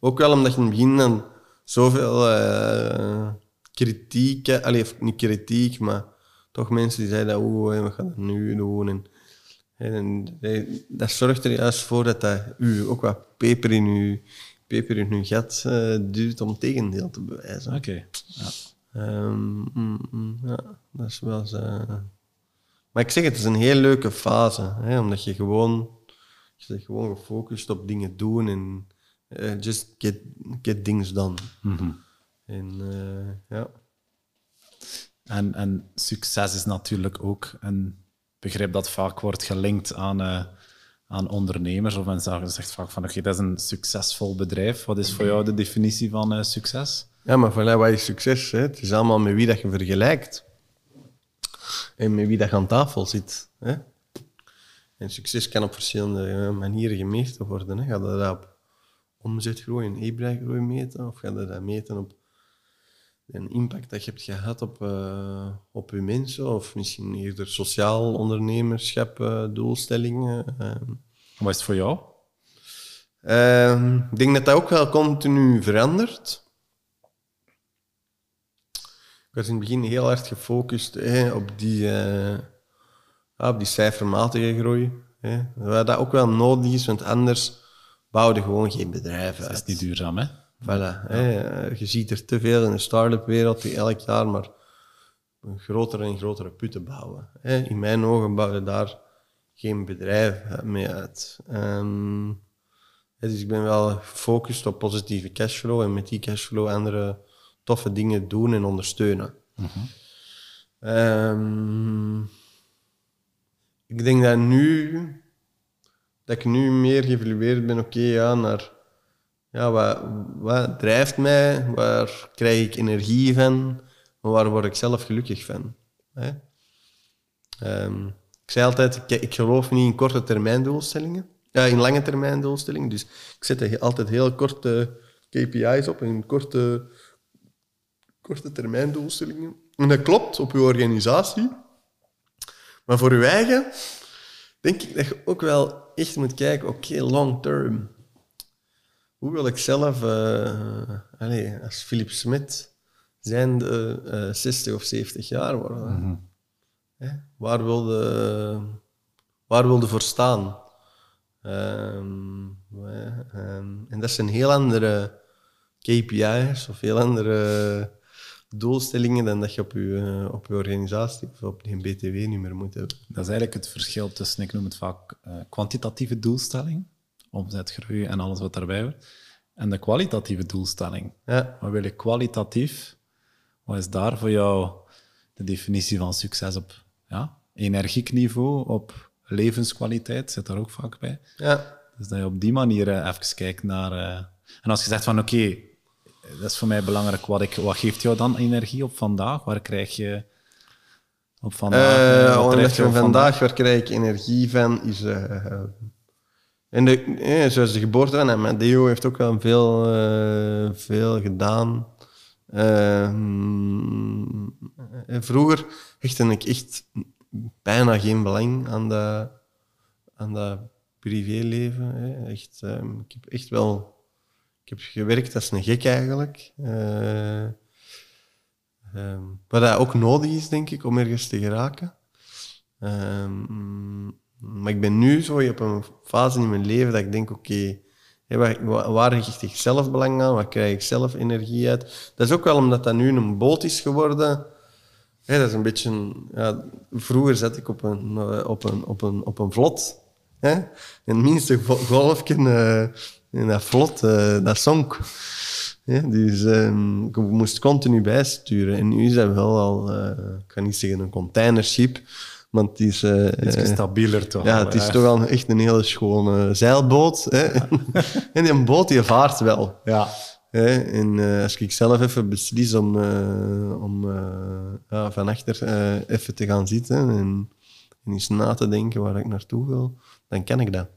Ook wel omdat je in het begin dan zoveel eh, kritiek... hè, Allee, niet kritiek, maar toch mensen die zeiden... Oeh, wat gaat dat nu doen? En, en, dat zorgt er juist voor dat dat u ook wat peper in uw, peper in uw gat eh, duwt om tegendeel te bewijzen. Oké. Ja. Ehm, mm, mm, ja, dat is wel zo. Maar ik zeg, het is een heel leuke fase, hè, omdat je gewoon, je bent gewoon gefocust op dingen doen en eh, just get, get things done. En eh, ja. En, en succes is natuurlijk ook een begrip dat vaak wordt gelinkt aan, eh, aan ondernemers. Of men zegt zegt vaak van, oké, dat is een succesvol bedrijf. Wat is voor jou de definitie van succes? ja, maar voilà, wat is succes? Hè? Het is allemaal met wie dat je vergelijkt. En met wie dat je aan tafel zit. Hè? En succes kan op verschillende manieren gemeten worden. Hè? Ga je dat op omzetgroei en EBITDA-groei meten? Of ga je dat meten op een impact dat je hebt gehad op, eh, op je mensen? Of misschien eerder sociaal ondernemerschap, eh, doelstellingen? eh. Wat is het voor jou? Ehm, ik denk dat dat ook wel continu verandert. Ik was in het begin heel hard gefocust hè, op, die, eh, op die cijfermatige groei. Hè. Wat dat ook wel nodig is, want anders bouwde gewoon geen bedrijven Dat is uit. niet duurzaam, hè? Voilà, hè. Eh, Je ziet er te veel in de start-up wereld die elk jaar maar een grotere en grotere putten bouwen. Hè. In mijn ogen bouwde daar geen bedrijf mee uit. Ehm, dus ik ben wel gefocust op positieve cashflow en met die cashflow andere toffe dingen doen en ondersteunen. Ehm, ik denk dat nu dat ik nu meer geëvalueerd ben, oké, ja, naar ja, wat, wat drijft mij, waar krijg ik energie van, waar word ik zelf gelukkig van. Hè? Ehm, ik zei altijd, ik, ik geloof niet in korte termijn doelstellingen, ja, in lange termijn doelstellingen, dus ik zet altijd heel korte KPI's op en korte, korte termijn doelstellingen. En dat klopt op uw organisatie, maar voor uw eigen denk ik dat je ook wel echt moet kijken, oké, long term. Hoe wil ik zelf, eh allez, als Philip Smit, zijn de eh, 60 of 70 jaar worden? Hè? Waar wilde waar wilde voor staan? Ehm, ehm, en dat zijn heel andere KPI's of heel andere doelstellingen dan dat je op je, eh, op je organisatie of op je BTW-nummer moet hebben. Dat is eigenlijk het verschil tussen, ik noem het vaak eh, kwantitatieve doelstelling, omzetgroei en alles wat daarbij hoort, en de kwalitatieve doelstelling. Ja. Wat wil je kwalitatief? Wat is daar voor jou de definitie van succes op ja, energiek niveau, op levenskwaliteit, zit daar ook vaak bij. Ja. Dus dat je op die manier eh, even kijkt naar... en als je zegt van, oké, dat is voor mij belangrijk, wat, ik, wat geeft jou dan energie op vandaag? Waar krijg je op vandaag? Eh, wat je op vandaag, waar krijg ik energie van, is... eh, en de, eh, zoals de geboorte van Amadeo heeft ook wel veel, veel gedaan. Ehm, eh, vroeger hechtte ik echt bijna geen belang aan dat, aan dat privéleven. hè. Echt, ehm, ik heb echt wel... Ik heb gewerkt als een gek eigenlijk. Eh, Ehm, wat dat ook nodig is, denk ik, om ergens te geraken. Ehm, maar ik ben nu zo op een fase in mijn leven dat ik denk, oké, waar, wa- waar hecht ik zelf belang aan? Waar krijg ik zelf energie uit? Dat is ook wel omdat dat nu een boot is geworden. Dat is een beetje... Ja, vroeger zat ik op een, eh, op een, op een, op een vlot. Hè? En het minste golfje eh, in dat vlot, eh, dat zonk. Ja, dus ehm, ik moest continu bijsturen. En nu is dat wel al, eh, ik kan niet zeggen een containerschip, maar het is... eh, Iets stabieler toch? ja, het is toch wel echt een hele schone zeilboot. Hè? en die boot die vaart wel. Ja. Hè? En als ik zelf even beslis om, om ja, van achter even te gaan zitten en, en eens na te denken waar ik naartoe wil, dan kan ik dat.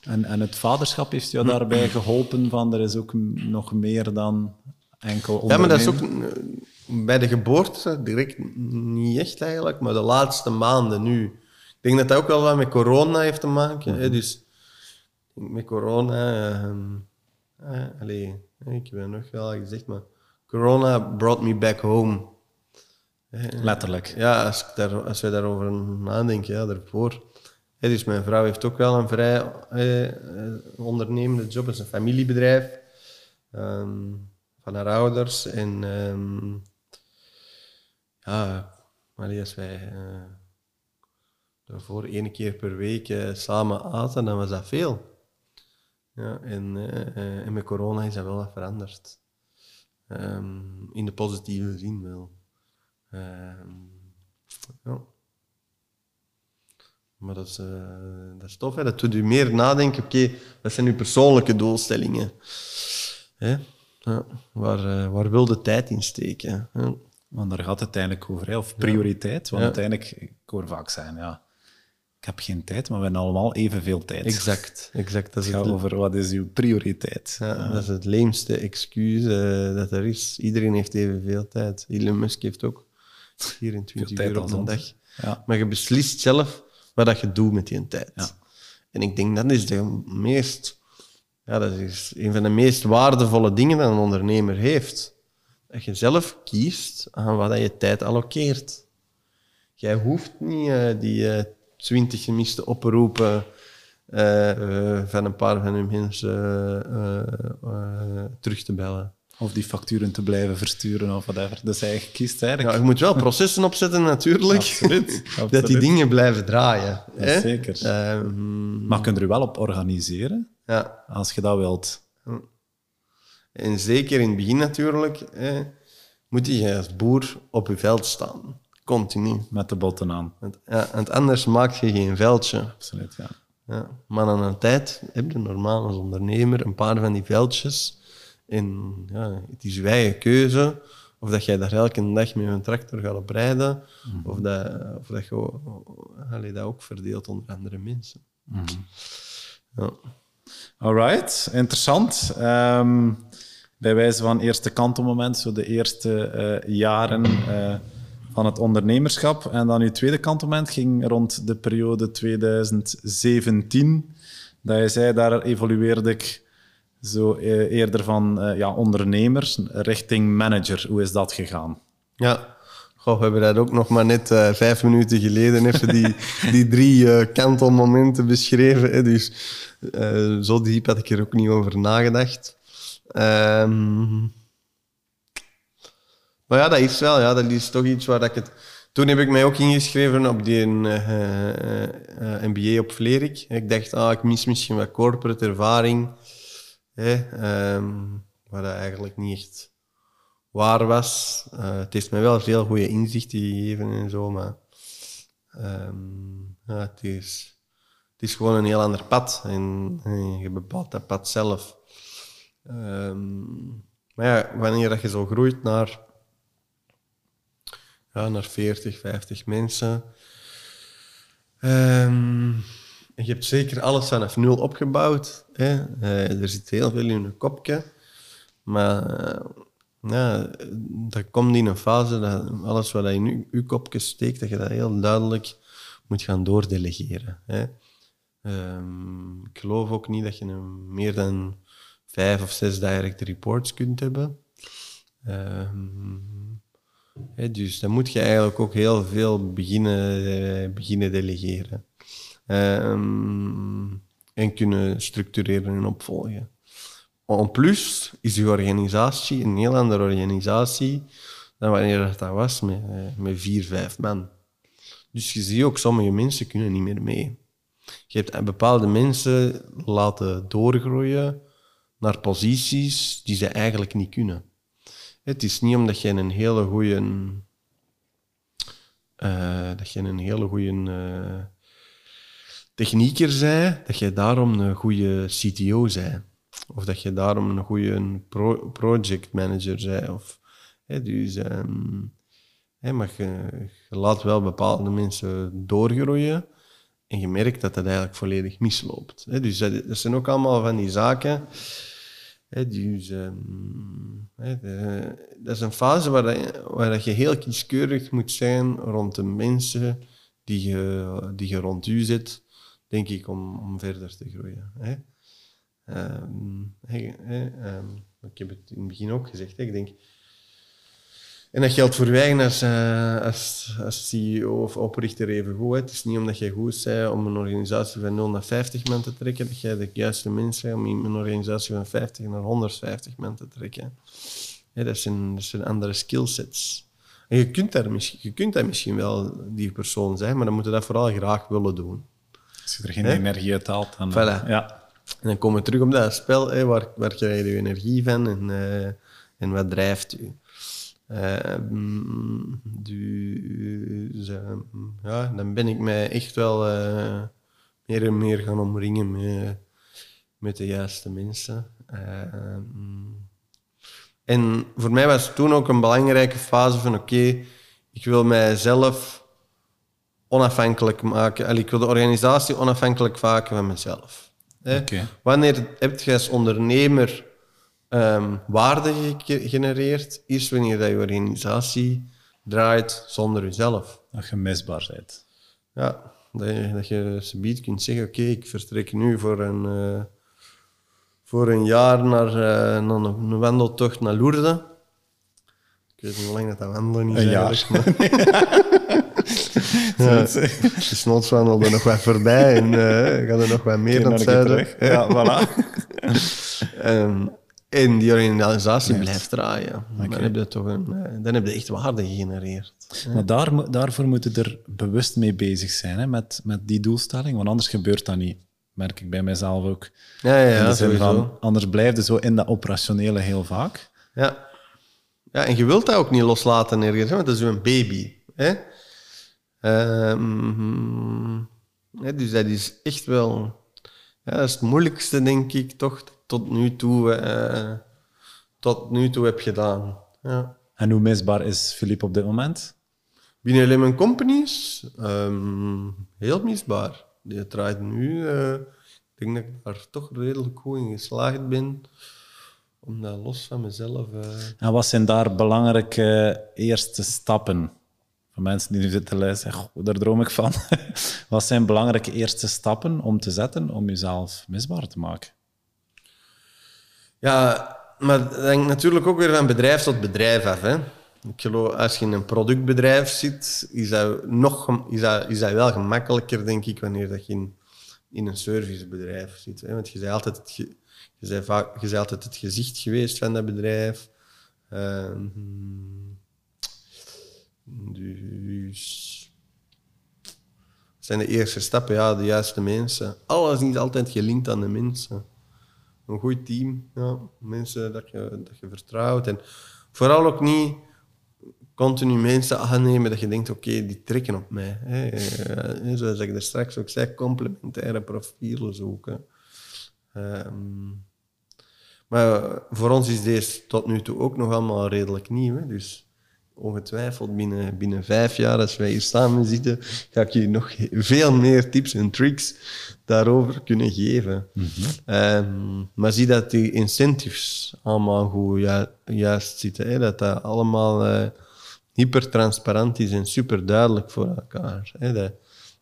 En, en het vaderschap heeft jou daarbij geholpen van er is ook nog meer dan enkel Ja, maar dat is ook ondernemen? bij de geboorte direct niet echt eigenlijk, maar de laatste maanden nu. Ik denk dat dat ook wel wat met corona heeft te maken. hè. Dus met corona, ehm eh, allee, ik heb het nog wel gezegd, maar corona brought me back home. Letterlijk. Ja, als, ik daar, als wij daarover nadenken, ja, daarvoor. Dus mijn vrouw heeft ook wel een vrij eh, eh, ondernemende job, het is een familiebedrijf ehm, van haar ouders. En ehm, ja, allee, als wij eh, daarvoor één keer per week samen aten, dan was dat veel. Ja, en, met corona is dat wel wat veranderd. Ehm, in de positieve zin wel. Ja. Maar dat is, eh, dat is tof, hè? dat doet u meer nadenken. Oké, wat zijn uw persoonlijke doelstellingen? Hè? Ja. Waar, eh, waar wil de tijd in steken? Ja. Want daar gaat het uiteindelijk over, hè, of prioriteit. Want uiteindelijk, ik hoor vaak zijn, ja, ik heb geen tijd, maar we hebben allemaal evenveel tijd. Exact, exact. Dat is Het gaat het, over wat is uw prioriteit. ja, dat is het leemste excuus eh, dat er is. Iedereen heeft evenveel tijd. Elon Musk heeft ook 24 Veel tijd uur op een dag. Ja. Maar je beslist zelf wat dat je doet met die tijd. Ja. En ik denk dat is de meest Ja, dat is een van de meest waardevolle dingen dat een ondernemer heeft. Dat je zelf kiest aan wat je tijd allokeert. Jij hoeft niet uh, die uh, twintig gemiste oproepen uh, van een paar van hun mensen terug te bellen. Of die facturen te blijven versturen of whatever. Dus eigenlijk kiest eigenlijk. Ja, je moet wel processen opzetten natuurlijk. Absoluut. dat die dingen blijven draaien. Ja, zeker. Um, maar kun je er wel op organiseren? Ja. Als je dat wilt. En zeker in het begin natuurlijk, hè, moet je als boer op je veld staan. Continu. Met de botten aan. Want, ja, want anders maak je geen veldje. Absoluut, ja. ja. Maar aan een tijd heb je normaal als ondernemer een paar van die veldjes. En ja, het is keuze of dat jij daar elke dag met een tractor gaat op rijden, mm of, dat, of dat je allee, dat ook verdeelt onder andere mensen. Mm ja. Alright, interessant. Um, bij wijze van eerste kantelmoment, zo de eerste uh, jaren uh, van het ondernemerschap. En dan uw tweede kantelmoment ging rond de periode 2017. Dat je zei, daar evolueerde ik zo uh, eerder van ja, ondernemer richting manager. Hoe is dat gegaan? Ja, Goh, we hebben dat ook nog maar net uh, vijf minuten geleden even die, die drie uh, kantelmomenten beschreven. Hè. Dus uh, zo diep had ik er ook niet over nagedacht. Um, maar ja, dat is wel, ja, dat is toch iets waar ik het... Toen heb ik mij ook ingeschreven op die MBA op Vlerik. Ik dacht, ah, ik mis misschien wat corporate ervaring. Hè, um, dat eigenlijk niet echt waar was. Uh, het heeft mij wel veel goede inzichten gegeven en zo, maar ja, het, is, het is gewoon een heel ander pad en, je bepaalt dat pad zelf. Um, maar ja, wanneer dat je zo groeit naar, ja, naar 40, 50 mensen, um, je hebt zeker alles vanaf nul opgebouwd. Hè? Uh, er zit heel veel in je kopje, maar... Uh, ja, dat komt in een fase dat alles wat in je, kopje steekt, dat je dat heel duidelijk moet gaan doordelegeren. Hè. Um, ik geloof ook niet dat je meer dan vijf of zes direct reports kunt hebben. Um, hè, dus dan moet je eigenlijk ook heel veel beginnen, uh, beginnen delegeren. Um, en kunnen structureren en opvolgen. En plus is je organisatie een heel andere organisatie dan wanneer dat was met, eh, met vier, vijf man. Dus je ziet ook, sommige mensen kunnen niet meer mee. Je hebt bepaalde mensen laten doorgroeien naar posities die ze eigenlijk niet kunnen. Het is niet omdat je een hele goede, uh, dat je een hele goede uh, technieker bent, dat je daarom een goede CTO bent. Of dat je daarom een goede pro project manager hè, dus, hè, maar je, laat wel bepaalde mensen doorgroeien. En je merkt dat dat eigenlijk volledig misloopt. Dus dat, zijn ook allemaal van die zaken. Dus, de, dat is een fase waar, dat, waar je heel kieskeurig moet zijn rond de mensen die je, die je rond u zit, denk ik, om, om verder te groeien. Hè. Um, um, ik heb het in het begin ook gezegd. Hè, ik denk, en dat geldt voor wij als, uh, als, als CEO of oprichter even goed. Het is niet omdat jij goed bent om een organisatie van 0 naar 50 man te trekken, dat jij de juiste mensen bent om een organisatie van 50 naar 150 man te trekken. Hè, dat, zijn, zijn andere skillsets. En je kunt, daar misschien, je kunt dat misschien wel die persoon zijn, maar dan moet je dat vooral graag willen doen. Als je er geen energie uit haalt, dan... Voilà. Ja. En dan komen we terug op dat spel, hè, waar, waar krijg je je energie van en, uh, en wat drijft u? Uh, dus uh, ja, dan ben ik mij echt wel uh, meer en meer gaan omringen met, met de juiste mensen. en voor mij was toen ook een belangrijke fase van oké, okay, ik wil mijzelf onafhankelijk maken. Allee, ik wil de organisatie onafhankelijk maken van mezelf. Okay. Wanneer heb je als ondernemer um, waarde gegenereerd, is wanneer dat je organisatie draait zonder jezelf. Dat je misbaar bent. Ja, dat je, dat je subiet kunt zeggen, oké, okay, ik vertrek nu voor een, uh, voor een jaar naar, uh, naar een, een, wandeltocht naar Lourdes. Ik weet niet hoe lang dat dat wandelen is. Een jaar. ja, de nog wat voorbij en uh, gaat er nog wat meer dan het zuiden. Ja, voilà. um, en die organisatie blijft draaien. Okay. Dan, heb je toch een, dan heb je echt waarde gegenereerd. Maar daar, daarvoor moeten er bewust mee bezig zijn, hè, met, met die doelstelling. Want anders gebeurt dat niet. Merk ik bij mijzelf ook. Ja, ja, ja van, Anders blijf je zo in dat operationele heel vaak. Ja. ja, en je wilt dat ook niet loslaten ergens, want dat is een baby. Hè? Um, hè, dus dat is echt wel... Ja, dat is het moeilijkste, denk ik, toch, tot nu toe, uh, tot nu toe heb gedaan. Ja. En hoe misbaar is Philippe op dit moment? Binnen Lemon Companies? Um, heel misbaar. Die draait nu... Uh, ik denk dat ik daar toch redelijk goed in geslaagd ben. Om dat los van mezelf... Uh... En wat zijn daar belangrijke eerste stappen? Voor mensen die nu zitten luisteren, daar droom ik van. wat zijn belangrijke eerste stappen om te zetten om jezelf misbaar te maken? Ja, maar dat hangt natuurlijk ook weer van bedrijf tot bedrijf af. Hè. Ik geloof, als je in een productbedrijf zit, is dat, nog, is dat, is dat wel gemakkelijker, denk ik, wanneer dat je in, in een servicebedrijf zit. Hè. Want je bent, altijd het, je, bent vaak, je bent altijd het gezicht geweest van dat bedrijf. Uh, dus... zijn de eerste stappen? Ja, de juiste mensen. Alles niet altijd gelinkt aan de mensen een goed team. Ja, mensen dat je, dat je vertrouwt. En vooral ook niet continu mensen aannemen dat je denkt, oké, die trekken op mij. Hè. Eh, zoals ik er straks ook zei, complementaire profielen zoeken. Um, maar voor ons is deze tot nu toe ook nog allemaal redelijk nieuw. Dus ongetwijfeld binnen, binnen vijf jaar, als wij hier samen zitten, ga ik je nog veel meer tips en tricks daarover kunnen geven. Mm -hmm. maar zie dat die incentives allemaal goed ju juist zitten. Hè? Dat dat allemaal uh, hypertransparant is en super duidelijk voor elkaar. Hè? Dat,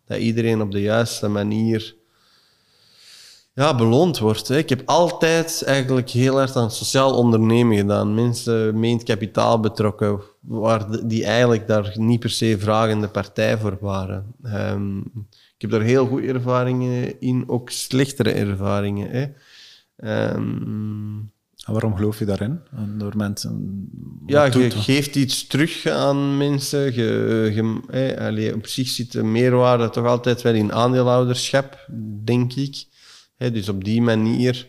dat iedereen op de juiste manier ja, beloond wordt. Hè. Ik heb altijd eigenlijk heel hard aan sociaal ondernemen gedaan. Mensen meent kapitaal betrokken, waar die eigenlijk daar niet per se vragende partij voor waren. Um, ik heb daar heel goede ervaringen in, ook slechtere ervaringen. Hè. Um, waarom geloof je daarin? Door mensen. Ja, je geeft iets terug aan mensen. Je, je, op zich zit de meerwaarde toch altijd wel in aandeelhouderschap, denk ik dus op die manier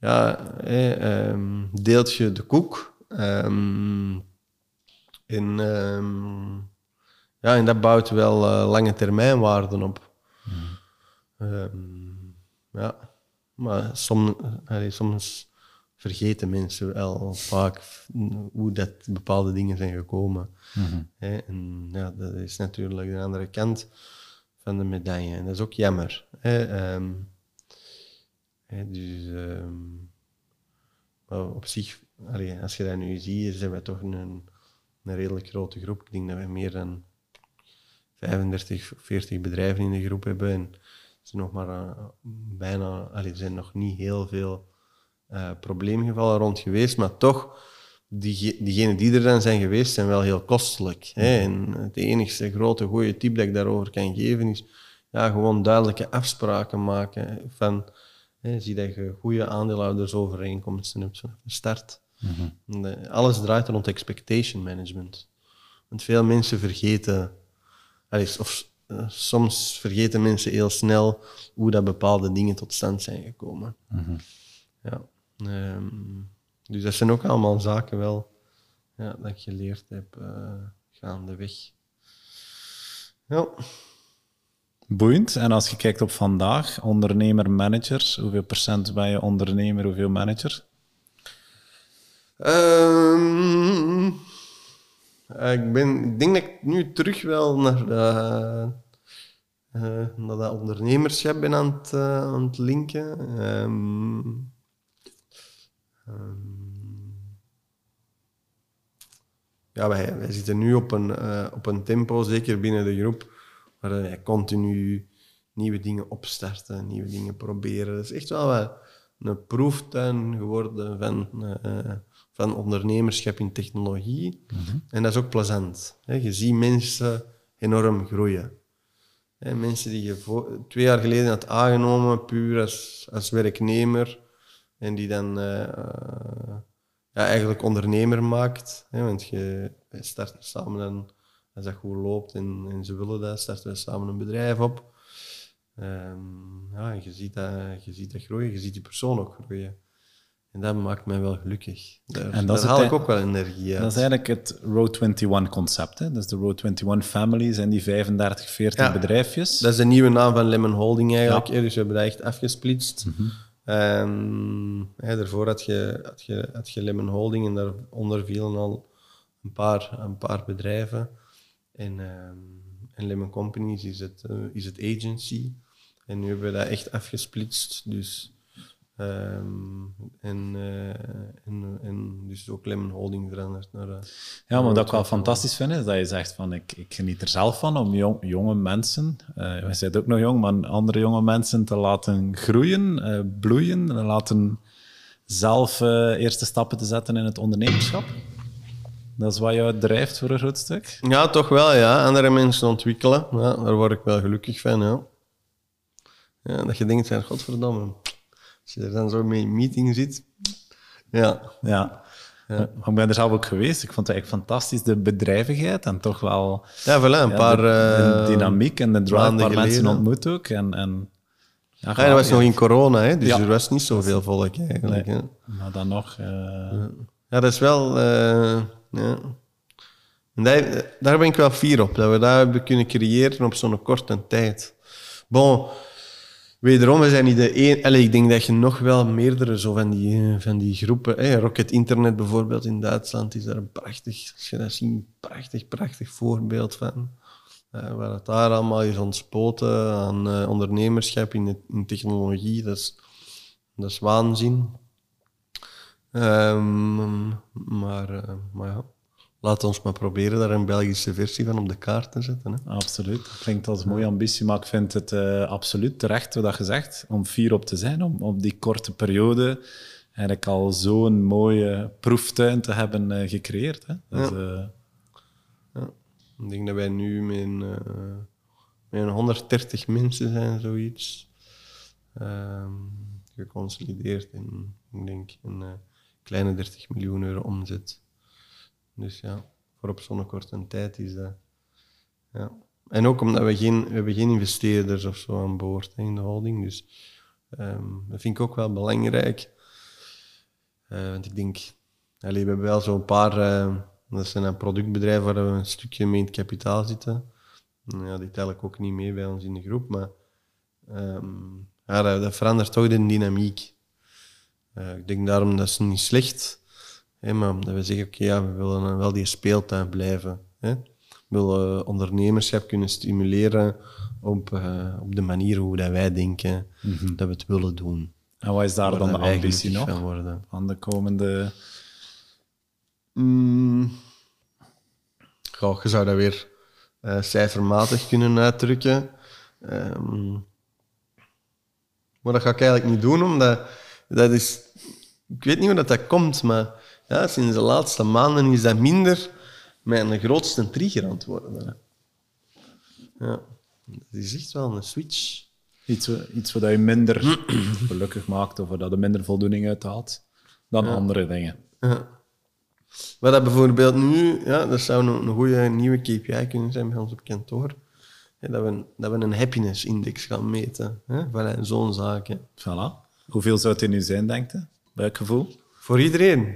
ja, ehm, deelt je de koek. Um, en, ehm, ja, en dat bouwt wel uh, lange termijn waarden op. ja, maar som, soms vergeten mensen wel vaak hoe dat bepaalde dingen zijn gekomen. Mm en ja, dat is natuurlijk de andere kant van de medaille. En dat is ook jammer dus uh, op zich, als je dat nu ziet, zijn we toch een, een redelijk grote groep. Ik denk dat we meer dan 35, 40 bedrijven in de groep hebben. En er zijn nog maar uh, bijna, allee, er zijn nog niet heel veel uh, probleemgevallen rond geweest, maar toch, die, diegenen die er dan zijn geweest, zijn wel heel kostelijk. Hè? En het enige grote goede tip dat ik daarover kan geven is ja, gewoon duidelijke afspraken maken van zie dat je goede aandeelhoudersovereenkomsten hebt vanaf de start. Mhm. Eh, alles draait rond expectation management. Want veel mensen vergeten, of uh, soms vergeten mensen heel snel hoe dat bepaalde dingen tot stand zijn gekomen. Mhm. Ja. Um, dus dat zijn ook allemaal zaken wel ja, dat ik geleerd heb uh, gaandeweg. Ja. Boeiend. En als je kijkt op vandaag, ondernemer, manager, hoeveel procent ben je ondernemer, hoeveel manager? Um, ik, ben, ik denk dat ik nu terug wel naar, uh, uh, naar dat ondernemerschap ben aan het, aan het linken. Um, um, ja, wij, wij zitten nu op een, op een tempo, zeker binnen de groep, waar je continu nieuwe dingen opstarten, nieuwe dingen proberen. Dat is echt wel wat, een proeftuin geworden van, eh, van ondernemerschap in technologie. En dat is ook plezant. Hè. Je ziet mensen enorm groeien. Hè, mensen die je twee jaar geleden had aangenomen, puur als, als werknemer, en die dan eh, eh, ja, eigenlijk ondernemer maakt. Hè, want je start samen dan, als dat goed loopt en, en ze willen dat, starten we samen een bedrijf op. Ehm, ja, je ziet, dat, je ziet dat groeien, je ziet die persoon ook groeien. En dat maakt mij wel gelukkig. Daar, En dat daar is haal ik ook wel energie uit. Dat is eigenlijk het Road 21 concept. Hè? Dus de Road 21 family zijn die 35, 40 Ja. bedrijfjes. Dat is de nieuwe naam van Lemon Holding eigenlijk. Ja. Dus we hebben dat echt afgesplitst. Ehm, hè, daarvoor had je, had, je, had je Lemon Holding en daaronder vielen al een paar, een paar bedrijven. En, ehm, en Lemon Companies is het, eh, is het agency. En nu hebben we dat echt afgesplitst. Dus, ehm, en, eh, en, en dus ook Lemon Holding veranderd naar... eh, Ja, maar wat ik wel fantastisch vind, is dat je zegt van ik, ik geniet er zelf van om jong- jonge mensen, wij zijn ook nog jong, maar andere jonge mensen te laten groeien, bloeien, en laten zelf eerste stappen te zetten in het ondernemerschap. Dat is wat jou drijft voor een groot stuk. Ja, toch wel, ja. Andere mensen ontwikkelen. Ja, daar word ik wel gelukkig van, ja. ja dat je denkt, van, godverdomme, als je er dan zo mee in een meeting zit. Ja, Ja. Maar ik ben er zelf ook geweest. Ik vond het eigenlijk fantastisch, de bedrijvigheid en toch wel ja voilà, een ja, paar... de, de eh, dynamiek en de drive maanden waar mensen ontmoet ook. En, en, ja, Ah, ja, dat was nog in corona, hè, dus Ja. er was niet zoveel volk eigenlijk. Nee. Hè. Maar dan nog... eh, Ja, dat is wel... eh, ja. En daar, daar ben ik wel fier op, dat we dat hebben kunnen creëren op zo'n korte tijd. Bon, wederom, we zijn niet de één... Ik denk dat je nog wel meerdere zo van die, van die groepen... Hè, Rocket Internet bijvoorbeeld in Duitsland is daar een prachtig... Als je prachtig, prachtig voorbeeld van. Eh, waar het daar allemaal is ontspoten aan eh, ondernemerschap in, de- in technologie, dat is, dat is waanzin. Ehm, maar, eh, maar ja, laten ons maar proberen daar een Belgische versie van op de kaart te zetten. Hè. Absoluut. Dat klinkt als een mooie ambitie, maar ik vind het eh, absoluut terecht wat je zegt, om fier op te zijn, om op die korte periode eigenlijk al zo'n mooie proeftuin te hebben eh, gecreëerd. Hè? Is, eh, Ik denk dat wij nu met, een, met een 130 mensen zijn, zoiets. Ehm, geconsolideerd in, ik denk, eh, kleine 30 miljoen euro omzet. Dus ja, voor op zo'n korte tijd is dat... Ja. En ook omdat we geen, we hebben investeerders of zo aan boord in de holding. Dus ehm, dat vind ik ook wel belangrijk. Eh, want ik denk, allee, we hebben wel zo'n paar, eh, dat zijn een productbedrijven waar we een stukje mee in het kapitaal zitten. Ja, die tel ik ook niet mee bij ons in de groep, maar ehm, ja, dat, dat verandert toch de dynamiek. Eh, ik denk daarom dat is niet slecht, hè, maar dat we zeggen, oké, ja, we willen wel die speeltuin blijven. Hè. We willen eh, ondernemerschap kunnen stimuleren op, eh, op de manier hoe dat wij denken dat we het willen doen. en wat is daar dan de ambitie nog? van de komende... Mm. Goh, je zou dat weer cijfermatig kunnen uitdrukken. Ehm, maar dat ga ik eigenlijk niet doen, omdat dat is... Ik weet niet hoe dat, dat komt, maar ja, sinds de laatste maanden is dat minder mijn grootste trigger aan het worden. Ja, dat is echt wel een switch. Iets, iets wat je minder gelukkig maakt of dat je minder voldoening uit haalt dan andere dingen. Ja. Wat dat bijvoorbeeld nu, ja, dat zou een, een goede nieuwe KPI kunnen zijn bij ons op kantoor. Dat, we, dat we een happiness index gaan meten. Hè, van zo'n zaak. Voilà. Hoeveel zou het er nu zijn, denkt je? Welk gevoel? Voor iedereen.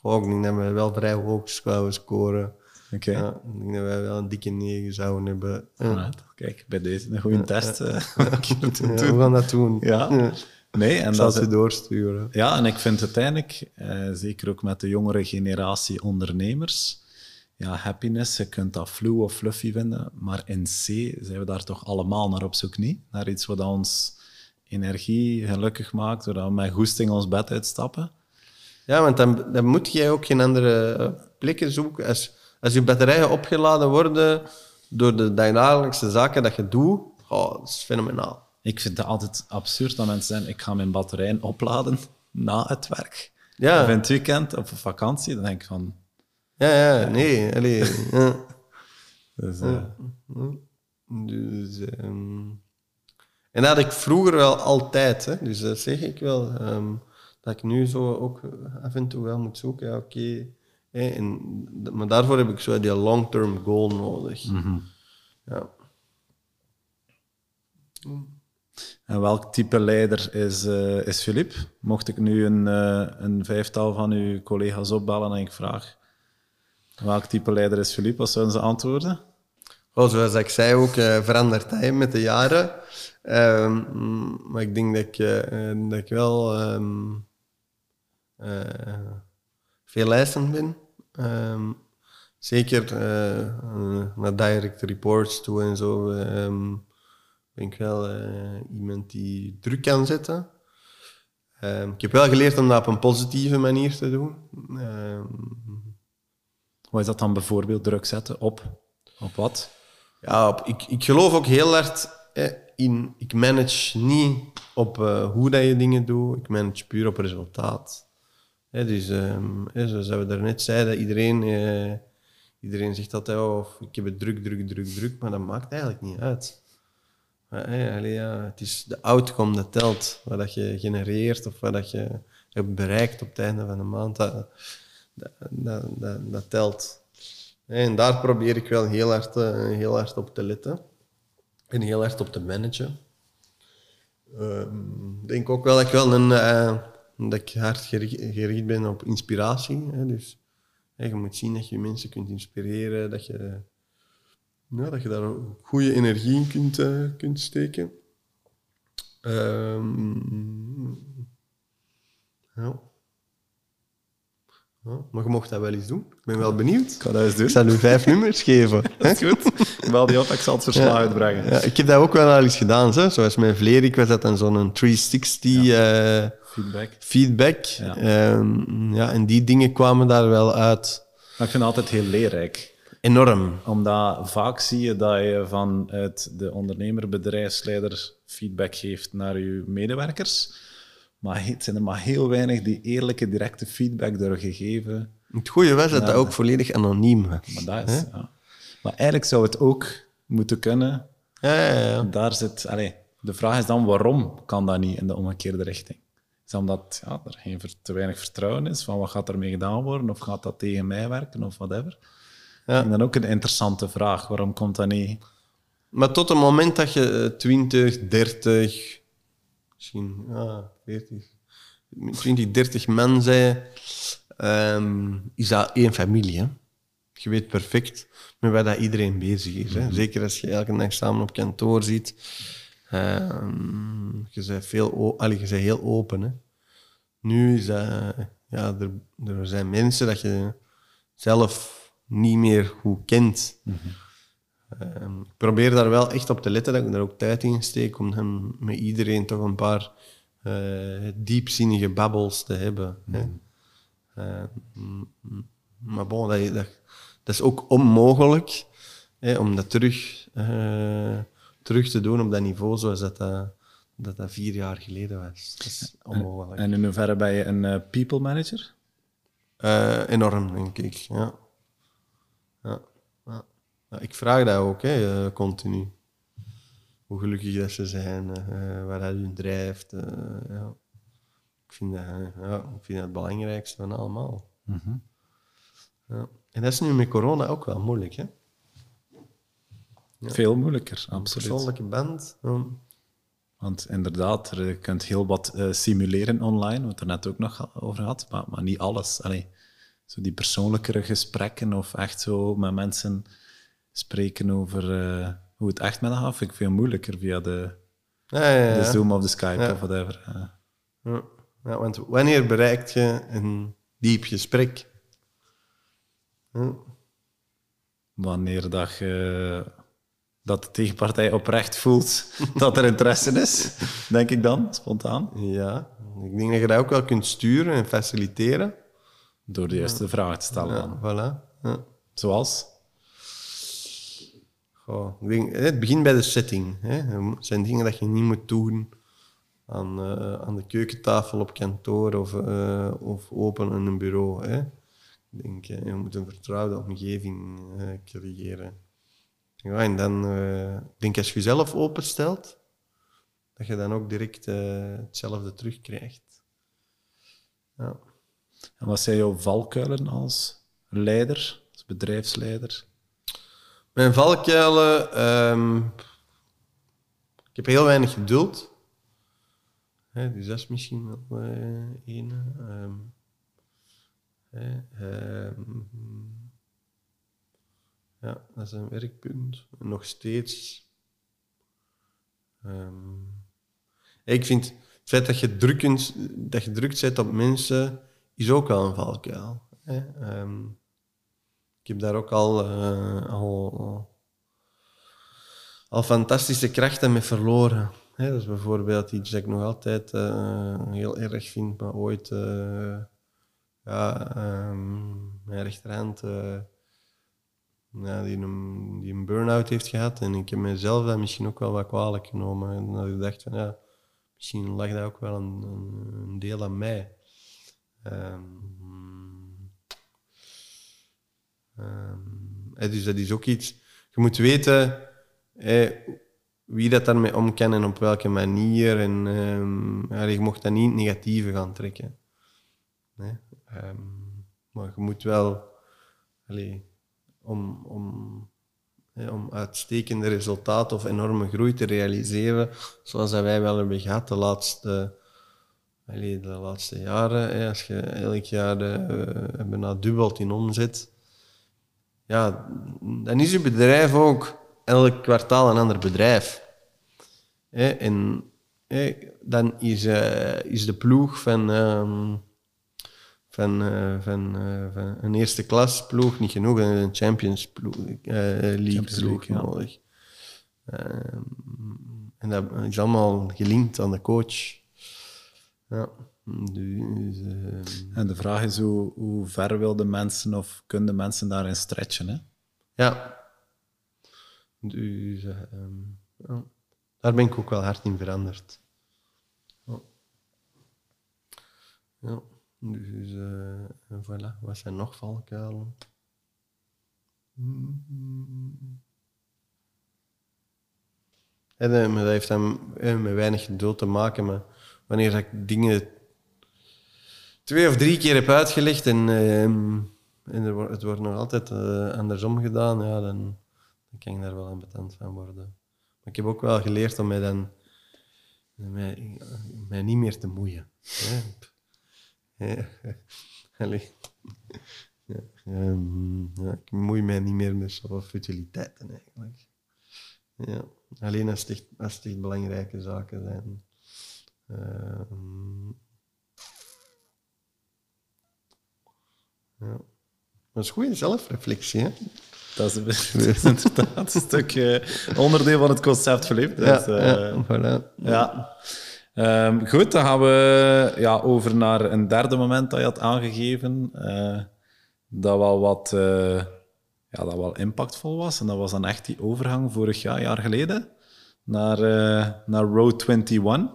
Goh, ik denk dat we wel vrij hoog zouden scoren. Oké. Ja, ik denk dat wij wel een dikke 9 zouden hebben. Ja. Kijk, bij deze een goede test. eh. Ja, we gaan dat doen. Ja. Nee, en dat ze doorsturen. ja, en ik vind uiteindelijk, eh, zeker ook met de jongere generatie ondernemers, ja, happiness, je kunt dat flu of fluffy vinden, maar in C zijn we daar toch allemaal naar op zoek, niet? Naar iets wat ons energie gelukkig maakt, zodat we met goesting ons bed uitstappen. Ja, want dan, dan moet jij ook geen andere eh, plekken zoeken. Als, als je batterijen opgeladen worden door de dagelijkse zaken dat je doet, oh, dat is fenomenaal. Ik vind het altijd absurd dat mensen zeggen, ik ga mijn batterijen opladen na het werk. Ja. Of in het weekend of op vakantie. Dan denk ik van... Ja, ja, nee. Allee, ja. Dus, eh, Dus, ehm, en dat had ik vroeger wel altijd, hè. dus dat zeg ik wel. ehm, dat ik nu zo ook af en toe wel moet zoeken, ja, oké. maar daarvoor heb ik zo die long-term goal nodig. Ja. En welk type leider is, eh is Filip? Mocht ik nu een, eh, een vijftal van uw collega's opbellen en ik vraag welk type leider is Filip, wat zouden ze antwoorden? Wel, zoals ik zei ook, eh, verandert hij met de jaren. Ehm, mm, maar ik denk dat ik, eh, eh, dat ik wel ehm, eh, veel eisend ben. Ehm, zeker naar direct reports toe en zo. ben ik wel iemand die druk kan zetten. Ik heb wel geleerd om dat op een positieve manier te doen. Wat is dat dan bijvoorbeeld druk zetten op? Op wat? Ja, op, ik, ik geloof ook heel hard eh, in... Ik manage niet op eh, hoe dat je dingen doet. Ik manage puur op resultaat. Hè, dus hè, zoals we daarnet zeiden, iedereen, eh, iedereen zegt altijd... Oh, ik heb het druk, druk, druk, druk. Maar dat maakt eigenlijk niet uit. Maar, ja, het is de outcome dat telt. Wat dat je genereert of wat dat je hebt bereikt op het einde van de maand. Dat, dat, dat, dat, dat telt. En daar probeer ik wel heel hard, eh, heel hard op te letten. En heel hard op te managen. Ehm, Ik denk ook wel dat ik wel een, eh, dat ik hard geri- gericht ben op inspiratie. Hè. Dus je moet zien dat je mensen kunt inspireren, dat je, ja, dat je daar goede energie in kunt, eh, kunt steken. Ehm, ja. Ja, maar je mocht dat wel eens doen. Ik ben wel benieuwd. Ik ga dat eens doen. Ik zal u vijf nummers geven. Dat is goed. Ik bel die op, ik zal het verslag uitbrengen. Ja, ik heb dat ook wel al eens gedaan. Zo. Zoals met Vlerik was dat dan zo'n 360 eh, Feedback. feedback. Ja. Ehm, ja, en die dingen kwamen daar wel uit. Maar ik vind het altijd heel leerrijk. Enorm. Omdat vaak zie je dat je vanuit de ondernemer, bedrijfsleider feedback geeft naar je medewerkers. Maar het zijn er maar heel weinig die eerlijke, directe feedback durven geven. Het goede was dat dat ook volledig anoniem was. Maar, dat is, ja. maar eigenlijk zou het ook moeten kunnen. Ja, ja, ja. Daar zit, allee, de vraag is dan waarom kan dat niet in de omgekeerde richting? Is dat omdat ja, er geen, te weinig vertrouwen is van wat gaat ermee gedaan worden of gaat dat tegen mij werken of whatever? Ja. En dan ook een interessante vraag. Waarom komt dat niet? Maar tot het moment dat je eh, 20, 30, misschien ja, 40, 20, 30 man zei, ehm, is dat één familie. Hè? Je weet perfect met waar dat iedereen bezig is. Hè? Zeker als je elke dag samen op kantoor zit. Ehm, je bent veel allee, je bent heel open. Hè? Nu is dat, ja, er, er zijn mensen dat je zelf niet meer goed kent. Ehm, ik probeer daar wel echt op te letten, dat ik daar ook tijd in steek om hem met iedereen toch een paar eh, diepzinnige babbels te hebben. Hè. Ehm, mm, maar bon, dat, dat, dat is ook onmogelijk hè, om dat terug, eh, terug te doen op dat niveau zoals dat, dat, dat, dat vier jaar geleden was. Dat is onmogelijk. En in hoeverre ben je een eh, people manager? Eh, enorm, denk ik. Ja. Ja. Ja, ik vraag dat ook, hè, eh, continu. Hoe gelukkig dat ze zijn, eh, waar dat hun drijft. eh, ja. Ik, vind dat, eh, ja, ik vind dat het belangrijkste van allemaal. Ja. En dat is nu met corona ook wel moeilijk. Hè? Veel moeilijker, Een absoluut. persoonlijke band. Want inderdaad, er- je kunt heel wat eh, simuleren online, wat er net ook nog over had, maar, maar niet alles. Allee, zo die persoonlijkere gesprekken of echt zo met mensen spreken over eh, hoe het echt met gaat, vind ik veel moeilijker via de, Ja, ja, de Zoom of de Skype of whatever. Ja. Want wanneer bereikt je een diep gesprek? Ja. Wanneer dat, je, dat de tegenpartij oprecht voelt dat er interesse is, denk ik dan, spontaan. Ja, ik denk dat je dat ook wel kunt sturen en faciliteren. Door de juiste vragen te stellen. Ja, voilà. Ja. Zoals? Het begint bij de setting. Hè. Het zijn dingen dat je niet moet doen aan, eh, aan de keukentafel op kantoor of, uh, of open in een bureau. Hè. Denk, je moet een vertrouwde omgeving creëren. Ja, en dan ik denk als je jezelf openstelt, dat je dan ook direct hetzelfde terugkrijgt. Ja. En wat zijn jouw valkuilen als leider, als bedrijfsleider? Mijn valkuilen... Um, ik heb heel weinig geduld. Hè, dus dat is misschien wel uh, één. Um, um, ja, dat is een werkpunt. nog steeds... ik vind het feit dat je, drukkend, dat je druk zet op mensen is ook wel een valkuil. Ehm, ik heb daar ook al, uh, al, al fantastische krachten mee verloren. Hè? Dat is bijvoorbeeld iets dat ik nog altijd uh, heel erg vind, maar ooit uh, ja, um, mijn rechterhand die, een, die een burn-out heeft gehad. En ik heb mezelf dat misschien ook wel wat kwalijk genomen. En dat ik dacht van ja, misschien lag dat ook wel een, een deel aan mij. Um, um, dus dat is ook iets. Je moet weten wie dat daarmee om en op welke manier. En um, je mocht dat niet negatieve gaan trekken. Nee? maar je moet wel, om, om, om uitstekende resultaten of enorme groei te realiseren, zoals dat wij wel hebben gehad de laatste de laatste jaren, als je elk jaar uh, bijna dubbelt in omzet, ja, dan is je bedrijf ook elk kwartaal een ander bedrijf. Hè, en hè, dan is, uh, is de ploeg van, um, van, uh, van, uh, van, een eerste klas ploeg niet genoeg, een Champions ploeg, League ploeg nodig. Ehm, en dat is allemaal gelinkt aan de coach. Ja. Dus, uh... En de vraag is hoe, hoe ver wilden mensen of kunnen mensen daarin stretchen? Hè? Ja. Dus uh, um, ja. daar ben ik ook wel hard in veranderd. Ja. ja. Dus uh, en voilà, wat zijn nog valkuilen? En, dat heeft dan met weinig geduld te maken, maar wanneer ik dingen twee of drie keer heb uitgelegd en, uh, en het wordt nog altijd uh, andersom gedaan, ja, dan, dan kan ik daar wel ambetant van worden. Maar ik heb ook wel geleerd om mij dan mij, mij niet meer te moeien. Ja. Ja, um, ja, ik moei mij niet meer met zoveel futiliteiten eigenlijk. Ja. Alleen als het, als het belangrijke zaken zijn. Ehm, ja. Dat is goede zelfreflectie, hè? Dat is, inderdaad een stuk uh, onderdeel van het concept, Filip. Dus, ja, uh, ja, voilà. ja. Um, goed, dan gaan we ja, over naar een derde moment dat je had aangegeven. Uh, dat wel wat ja, dat wel impactvol was. En dat was dan echt die overgang vorig jaar, jaar geleden, naar, naar Road 21.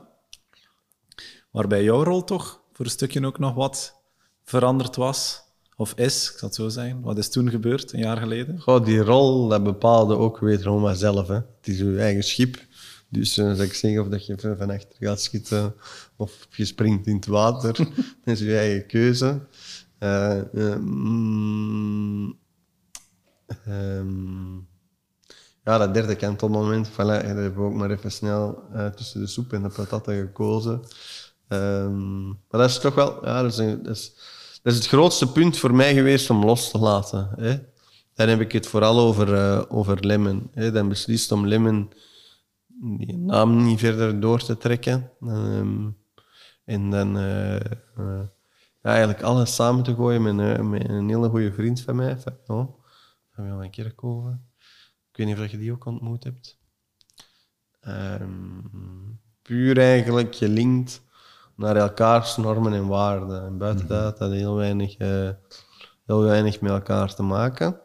Waarbij jouw rol toch voor een stukje ook nog wat veranderd was. Of is, ik zal het zo zeggen. Wat is toen gebeurd, een jaar geleden? Goh, die rol, dat bepaalde ook wederom maar zelf. Hè. Het is je eigen schip. Dus uh, zou ik zeggen of dat je van achter gaat schieten of je springt in het water. dat is je eigen keuze. Uh, um, um, ja, dat derde kantelmoment, voilà, daar hebben we ook maar even snel uh, tussen de soep en de patatten gekozen. Um, maar dat is toch wel, ja, dat is, dat, is, dat is, het grootste punt voor mij geweest om los te laten. Hè. Dan heb ik het vooral over, uh, over Lemon. Hè. Dan beslist om Lemon die naam niet verder door te trekken. Um, en dan uh, ja, eigenlijk alles samen te gooien met, een hele goede vriend van mij, van, van Kerkhoven. Ik weet niet of je die ook ontmoet hebt. Um, puur eigenlijk gelinkt naar elkaars normen en waarden. En buiten mhm. dat had heel weinig, uh, heel weinig met elkaar te maken.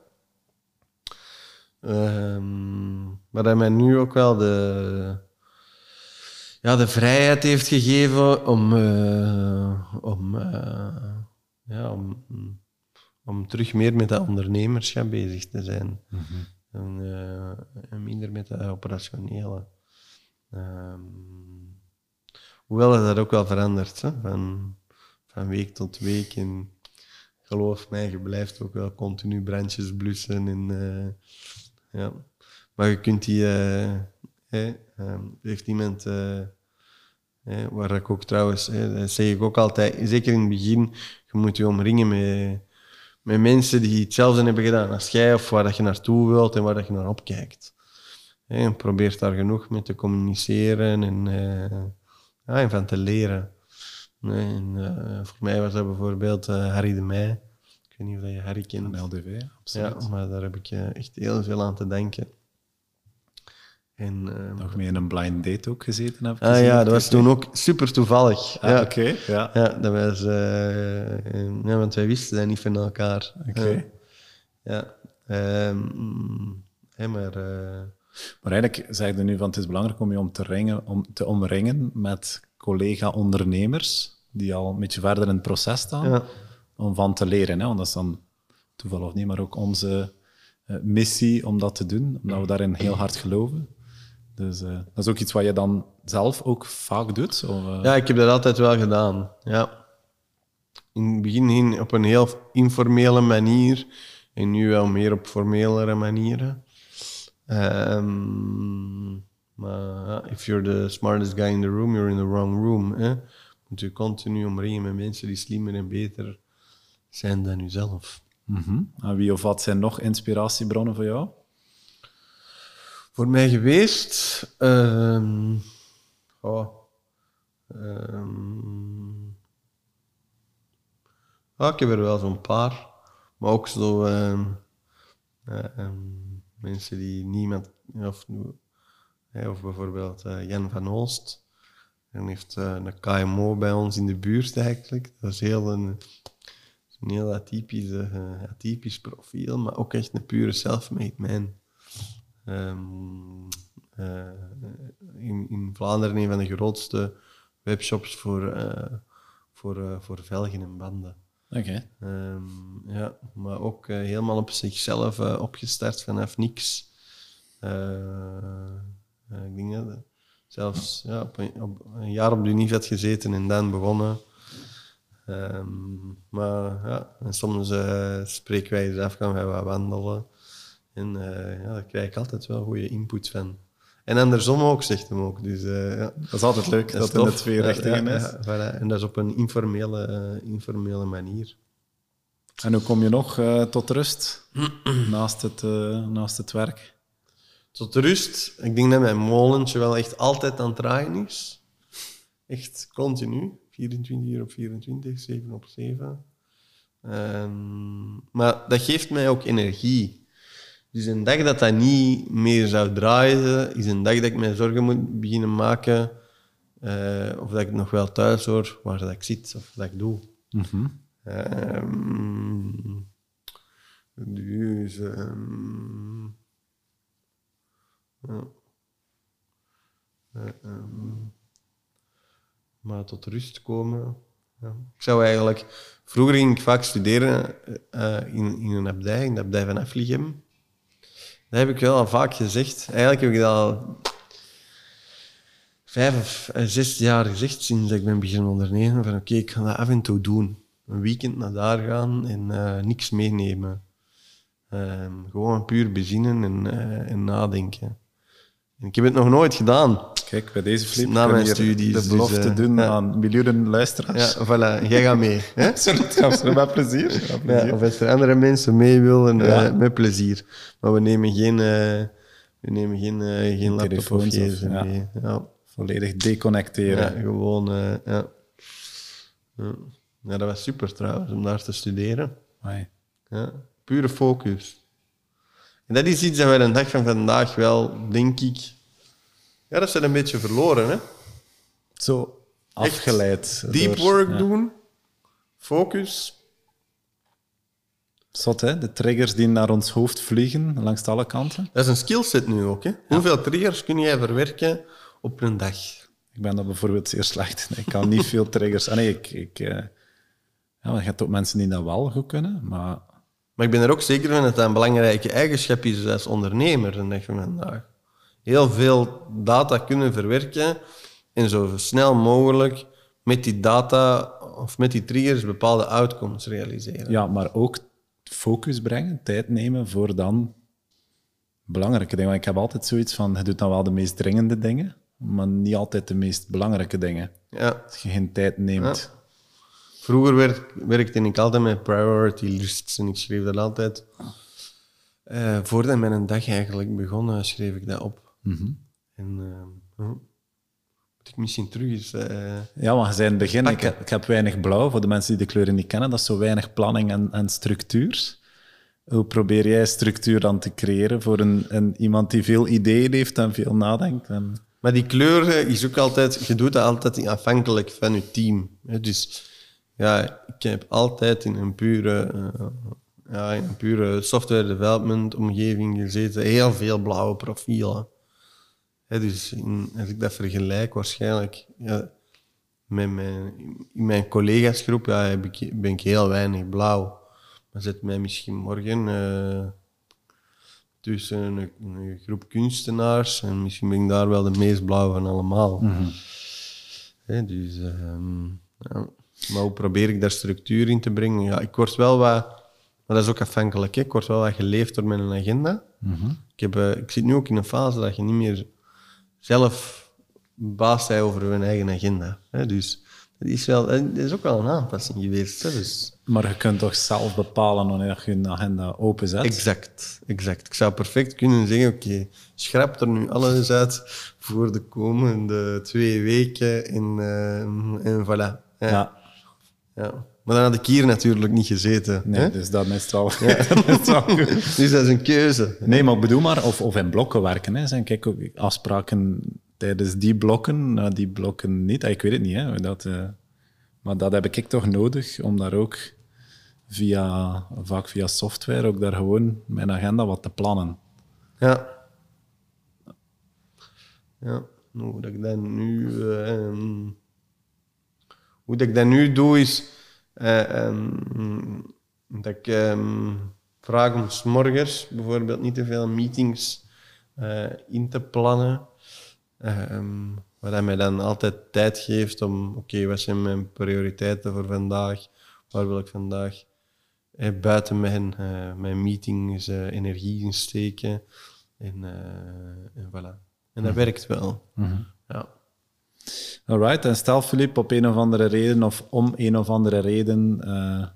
Um, Maar dat mij nu ook wel de, ja, de vrijheid heeft gegeven om, eh, om, eh, ja, om, om terug meer met dat ondernemerschap bezig te zijn. en, eh, en minder met dat operationele. Ehm, hoewel dat ook wel verandert, hè? Van, van week tot week. En geloof mij, je blijft ook wel continu brandjes blussen. En, eh, ja. Maar je kunt die... eh, ehm, heeft iemand... eh, waar ik ook trouwens... Dat zeg ik ook altijd, zeker in het begin, je moet je omringen met, met mensen die hetzelfde hebben gedaan als jij, of waar dat je naartoe wilt en waar dat je naar opkijkt. En probeer daar genoeg mee te communiceren en, ja, en van te leren. Nee, en, eh, voor mij was dat bijvoorbeeld eh, Harry de Meij. Ik weet niet of je Harry kent. Van LDV, Ja, absoluut. maar daar heb ik eh, echt heel veel aan te denken. En, eh, Nog mee in een blind date ook gezeten heb ik ah gezien ja, dat was toen ook super toevallig. Ah, ja. Oké, ja. ja, dat was... ja, want wij wisten dat niet van elkaar. Oké. Ja. Ehm, mm, maar... Maar eigenlijk zeg je nu van het is belangrijk om je om te, ringen, om te omringen met collega-ondernemers die al een beetje verder in het proces staan, Ja. om van te leren. Hè? Want dat is dan toevallig of niet, maar ook onze eh, missie om dat te doen, omdat we daarin heel hard geloven. Dus eh, dat is ook iets wat je dan zelf ook vaak doet. Of, eh, Ja, ik heb dat altijd wel gedaan. Ja. In het begin op een heel informele manier en nu wel meer op formelere manieren. Ehm, maar if you're the smartest guy in the room, you're in the wrong room. Hè? Moet je continu omringen met mensen die slimmer en beter zijn dan jezelf. mhm. En wie of wat zijn nog inspiratiebronnen voor jou? Voor mij geweest. oh, ehm, ja, ik heb er wel zo'n paar. Maar ook zo ehm, mensen die niemand. Of, of bijvoorbeeld eh, Jan van Oost. Hij heeft eh, een KMO bij ons in de buurt eigenlijk. Dat is heel een, een heel atypisch, eh, atypisch profiel, maar ook echt een pure self-made man. Ehm, eh, in, in Vlaanderen een van de grootste webshops voor, voor, voor velgen en banden. Oké. Ehm, ja, maar ook eh, helemaal op zichzelf eh, opgestart vanaf niks. Eh, ik denk dat zelfs ja, op, een, op jaar op de Univet gezeten en dan begonnen. Ehm, maar ja, en soms spreken wij eens af, gaan wij wat wandelen. En ja, daar krijg ik altijd wel goede input van. En andersom ook, zegt hem ook. Dus, eh, ja, Dat is altijd leuk dat, het in de twee richtingen ja, is. ja, voilà. En dat is op een informele, eh, informele manier. En hoe kom je nog eh, tot rust naast het, eh, naast het werk? Tot rust. Ik denk dat mijn molentje wel echt altijd aan het draaien is. Echt continu. 24 uur op 24, 7 op 7. Ehm, maar dat geeft mij ook energie. Dus een dag dat dat niet meer zou draaien, is een dag dat ik mij zorgen moet beginnen maken eh, of dat ik nog wel thuis hoor, waar dat ik zit of wat ik doe. Ehm, dus... ehm, ja. Eh, ehm, maar tot rust komen. Ja. Ik zou eigenlijk... Vroeger ging ik vaak studeren eh, in, in een abdij, in de abdij van Aflichem. Dat heb ik wel al vaak gezegd. Eigenlijk heb ik dat al vijf of eh, zes jaar gezegd sinds ik ben beginnen ondernemen. Van oké, ik ga dat af en toe doen. Een weekend naar daar gaan en eh, niks meenemen. Ehm, gewoon puur bezinnen en, eh, en nadenken. En ik heb het nog nooit gedaan. Kijk, bij deze flip Na mijn we studies, de dus, belofte eh, doen ja. aan miljoenen luisteraars. Ja, voilà. Jij gaat mee. Hè? Absoluut, absoluut. Met plezier. Met Ja, plezier. of als er andere mensen mee willen, eh, Ja. met plezier. Maar we nemen geen, eh, we nemen geen, geen laptop of gsm ja. mee. Ja. Volledig Ja, deconnecteren. gewoon, ja. ja. Ja, dat was super trouwens, om daar te studeren. Amai. Ja. Pure focus. En dat is iets dat wij de dag van vandaag wel, denk ik... Ja, dat is een beetje verloren, hè. Zo afgeleid. Deep door- work ja. doen, focus. Zot, hè? De triggers die naar ons hoofd vliegen, langs alle kanten. Dat is een skillset nu ook. Hè? Hoeveel triggers kun jij verwerken op een dag? Ik ben dat bijvoorbeeld zeer slecht. Ik kan niet veel triggers... Ah, nee, ik... ik eh, ja, je hebt ook mensen die dat wel goed kunnen, maar... Maar ik ben er ook zeker van dat dat een belangrijke eigenschap is als ondernemer. En dat je vandaag heel veel data kunnen verwerken en zo snel mogelijk met die data of met die triggers bepaalde outcomes realiseren. Ja, maar ook focus brengen, tijd nemen voor dan belangrijke dingen. Want ik heb altijd zoiets van, je doet dan wel de meest dringende dingen, maar niet altijd de meest belangrijke dingen. Ja. Als je geen tijd neemt. Vroeger werk, werkte ik altijd met priority lists en ik schreef dat altijd. eh voordat mijn dag eigenlijk begon, schreef ik dat op. Mhm. En eh, oh, moet ik misschien terug eens... eh, Ja, maar je zei in het begin, ik heb, ik heb weinig blauw. Voor de mensen die de kleuren niet kennen, dat is zo weinig planning en, en structuur. Hoe probeer jij structuur dan te creëren voor een, een, iemand die veel ideeën heeft en veel nadenkt? En... Maar die kleuren is ook altijd, je doet dat altijd afhankelijk van je team. hè. Dus ja, ik heb altijd in een pure, eh, ja, in een pure software development omgeving gezeten, heel veel blauwe profielen. Dus in- als ik dat vergelijk, waarschijnlijk ja, met mijn, in mijn collega's-groep ja, heb ik, ben ik heel weinig blauw. Maar zet mij misschien morgen eh, tussen een, een groep kunstenaars en misschien ben ik daar wel de meest blauw van allemaal. Hè, dus, ehm, ja. Maar hoe probeer ik daar structuur in te brengen? Ja, ik word wel wat, maar dat is ook afhankelijk, hè. ik word wel wat geleefd door mijn agenda. ik, heb, eh, ik zit nu ook in een fase dat je niet meer zelf baas bent over je eigen agenda. Hè. Dus dat is, wel, dat is ook wel een aanpassing geweest. Hè. Dus, Maar je kunt toch zelf bepalen wanneer je je agenda openzet? Exact, exact. Ik zou perfect kunnen zeggen, oké, schrap er nu alles uit voor de komende twee weken en, eh, en voilà. Ja. Ja, Ja. Maar dan had ik hier natuurlijk niet gezeten. nee, hè? dus dat is wel, dat is wel goed. Dus dat is een keuze. Nee, maar bedoel maar, of, of in blokken werken. Hè. Zijn kijk ook afspraken tijdens die blokken, die blokken niet. Ah, Ik weet het niet, hè, dat, eh, maar dat heb ik toch nodig om daar ook via, vaak via software, ook daar gewoon mijn agenda wat te plannen. Ja. Ja, nou, hoe dat ik dat nu... eh, ehm, hoe dat ik dat nu doe is... eh, ehm, dat ik ehm, vraag om 's morgens bijvoorbeeld niet te veel meetings eh, in te plannen. Ehm wat dat mij dan altijd tijd geeft om... Oké, wat zijn mijn prioriteiten voor vandaag? Waar wil ik vandaag eh, buiten mijn, eh, mijn meetings energie in steken? En, eh, en voilà. En dat werkt wel. Ja. Alright, en stel Filip, op een of andere reden, of om een of andere reden, eh,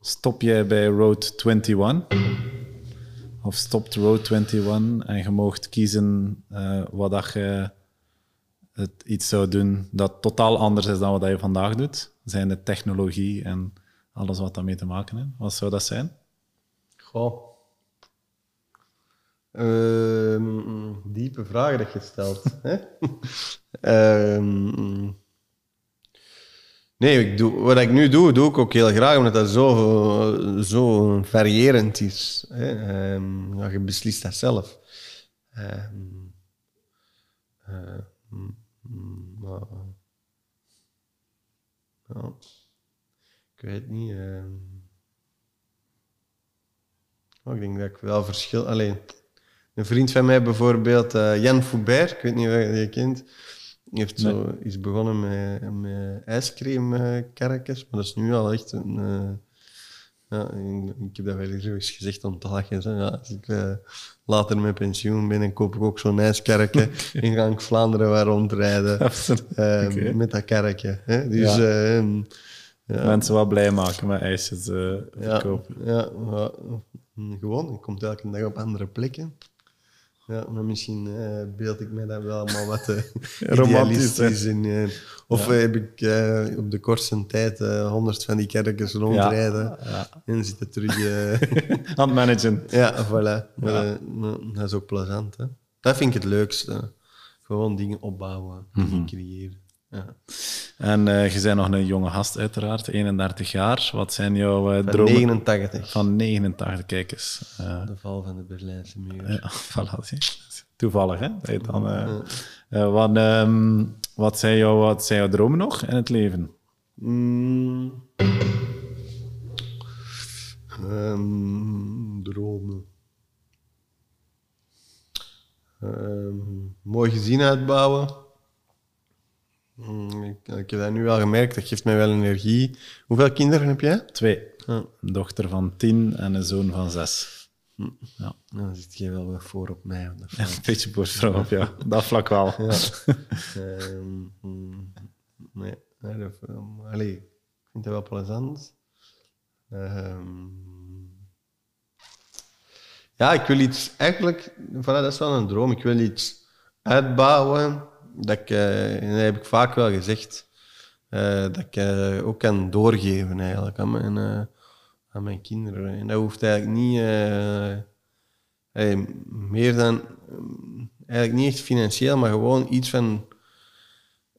stop jij bij Road 21? Of stopt Road 21 en je mocht kiezen eh, wat dat je het iets zou doen dat totaal anders is dan wat je vandaag doet? Zijn de technologie en alles wat daarmee te maken heeft. Wat zou dat zijn? Goh. Ehm, diepe vragen dat je stelt. hè? Ehm, nee, ik doe, wat ik nu doe, doe ik ook heel graag, omdat dat zo, zo variërend is. Hè? Ehm, ja, je beslist dat zelf. Eh, mm, mm, ja, ik weet niet. Oh, ik denk dat ik wel verschil. Alleen, een vriend van mij bijvoorbeeld, eh, Jan Foubert, ik weet niet of je die kent, die heeft zo, is begonnen met, met ijscreamkarretjes, maar dat is nu al echt een. eh, ja, ik, heb dat wel eens gezegd om te lachen. Zo. Ja, als ik eh, later met pensioen ben, dan koop ik ook zo'n ijskarretje en ga ik Vlaanderen waar rondrijden Oké. met dat karretje. Hè? Dus, Ja. ja. Mensen wat blij maken met ijsjes verkopen. ja, ja, gewoon. Je komt elke dag op andere plekken. Ja, maar misschien eh, beeld ik mij dat wel allemaal wat te Romantisch, in. eh, of heb ik op de kortste tijd honderd van die kerkers rondrijden ja. en zitten terug... Aan managen. ja, voilà. Maar, dat is ook plezant. Hè? Dat vind ik het leukste. Gewoon dingen opbouwen, dingen creëren. Ja. En eh, je bent nog een jonge gast, uiteraard, 31 jaar. Wat zijn jouw eh, Van dromen? 89. Van 89, kijk eens. Eh, De val van de Berlijnse muur. ja, voilà. Toevallig, hè? Dat je dan, eh, eh, wat, ehm, wat, zijn jouw, wat zijn jouw dromen nog in het leven? Mm. Ehm, dromen. Ehm, mooi gezin uitbouwen. Mm, ik, ik heb dat nu al gemerkt, dat geeft mij wel energie. Hoeveel kinderen heb jij? Twee. Ja. Een dochter van tien en een zoon van zes. Ja, Nou, dan zit je wel wat voor op mij. op ja een beetje borstvrou op jou. Dat vlak wel. Ehm, mm, nee, nee dat, um, allee, ik vind het wel plezant. Ehm, ja, ik wil iets, eigenlijk, voilà, dat is wel een droom. Ik wil iets uitbouwen, dat ik, eh, dat heb ik vaak wel gezegd, eh, dat ik eh, ook kan doorgeven eigenlijk aan mijn, eh, aan mijn kinderen. En dat hoeft eigenlijk niet eh, eh, meer dan, eigenlijk niet echt financieel, maar gewoon iets van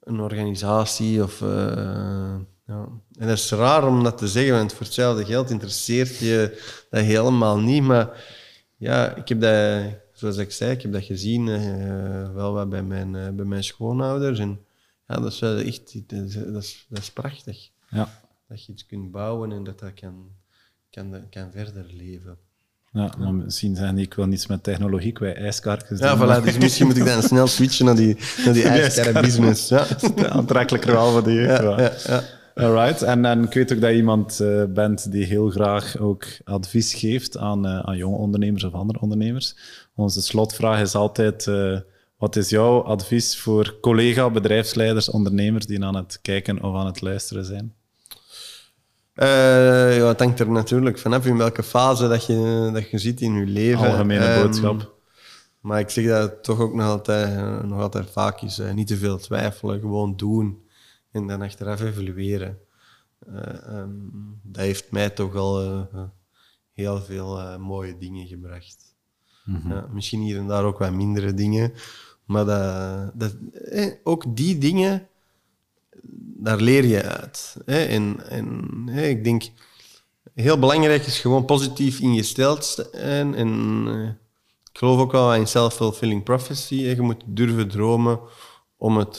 een organisatie of... eh, ja. En dat is raar om dat te zeggen, want voor hetzelfde geld interesseert je dat helemaal niet. Maar ja, ik heb dat, zoals ik zei, ik heb dat gezien eh, wel wat bij mijn, eh, bij mijn schoonouders. En ja, dat is wel echt, dat is, dat is, dat is prachtig. Ja. Dat je iets kunt bouwen en dat dat kan, kan, kan verder leven. Ja, maar misschien zijn die, ik wil niets met technologie, wij ijskarkens Ja, voilà, dus misschien moet ik dan snel switchen naar die, naar die ijskarren business. Ja. Aantrekkelijker wel voor die. Ja, Ja, ja, ja. Alright. En, en ik weet ook dat je iemand eh, bent die heel graag ook advies geeft aan, eh, aan jonge ondernemers of andere ondernemers. Onze slotvraag is altijd: eh, wat is jouw advies voor collega, bedrijfsleiders, ondernemers die aan het kijken of aan het luisteren zijn? Ja, het hangt er natuurlijk vanaf in welke fase dat je, dat je zit in je leven. Algemene Ehm, boodschap. Maar ik zeg dat het toch ook nog altijd, nog altijd vaak is. niet te veel twijfelen, gewoon doen. En dan achteraf evalueren. Eh, ehm, dat heeft mij toch al eh, eh, heel veel mooie dingen gebracht. ja, misschien hier en daar ook wat mindere dingen. Maar dat, dat, eh, ook die dingen, daar leer je uit. Hè? En, en hè, ik denk, heel belangrijk is gewoon positief ingesteld zijn. En ik geloof ook wel in self-fulfilling prophecy. Je moet durven dromen om het,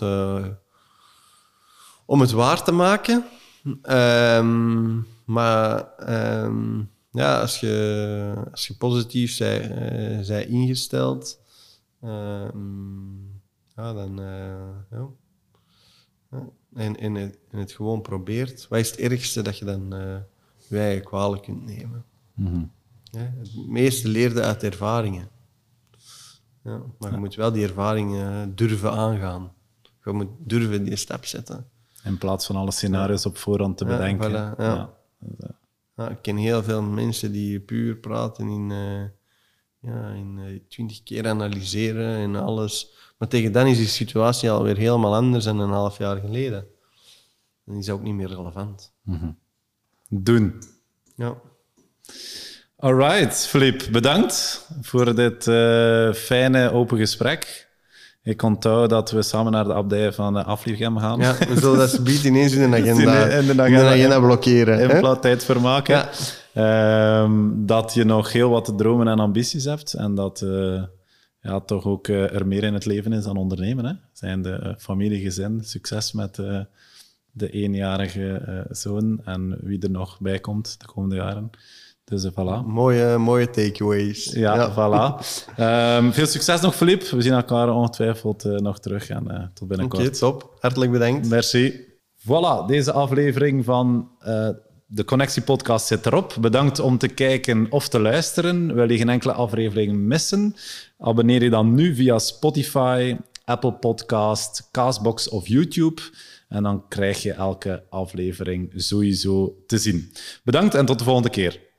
om het waar te maken. Ehm, maar ehm, ja, als je, als je positief zij, eh, zij ingesteld, ehm, ja, dan eh, ja. En, en, het, en het gewoon probeert. Wat is het ergste dat je dan eh je eigen kwalen kunt nemen? Ja, het meeste leerde uit ervaringen. Ja, maar je moet wel die ervaringen durven aangaan. Je moet durven die stap zetten. In plaats van alle scenario's op voorhand te Ja, bedenken. voilà, ja. Ja, ik ken heel veel mensen die puur praten in, eh, ja, in eh, twintig keer analyseren en alles. Maar tegen dan is die situatie alweer helemaal anders dan een half jaar geleden. Dan is dat ook niet meer relevant. Doen. Ja. Alright, Filip, bedankt voor dit eh, fijne open gesprek. Ik onthoud dat we samen naar de abdij van uh, Afliegem gaan. ja, we zullen dat subiet ineens in de agenda, In de- in de in de agenda, agenda blokkeren. in plaats tijd vermaken. Ja. Ehm, dat je nog heel wat dromen en ambities hebt. En dat eh, ja, toch ook eh, er meer in het leven is dan ondernemen. Hè? Zijn de eh, familie, gezin, succes met eh, de eenjarige eh, zoon en wie er nog bij komt de komende jaren. Dus eh, voilà. Mooie, mooie takeaways. Ja, voilà. Ehm, veel succes nog, Filip. We zien elkaar ongetwijfeld eh, nog terug en eh, tot Oké, binnenkort. top. Hartelijk bedankt. Merci. Voilà, deze aflevering van de Connectie Podcast zit erop. Bedankt om te kijken of te luisteren. Wil je geen enkele aflevering missen? Abonneer je dan nu via Spotify, Apple Podcast, Castbox of YouTube. En dan krijg je elke aflevering sowieso te zien. Bedankt en tot de volgende keer.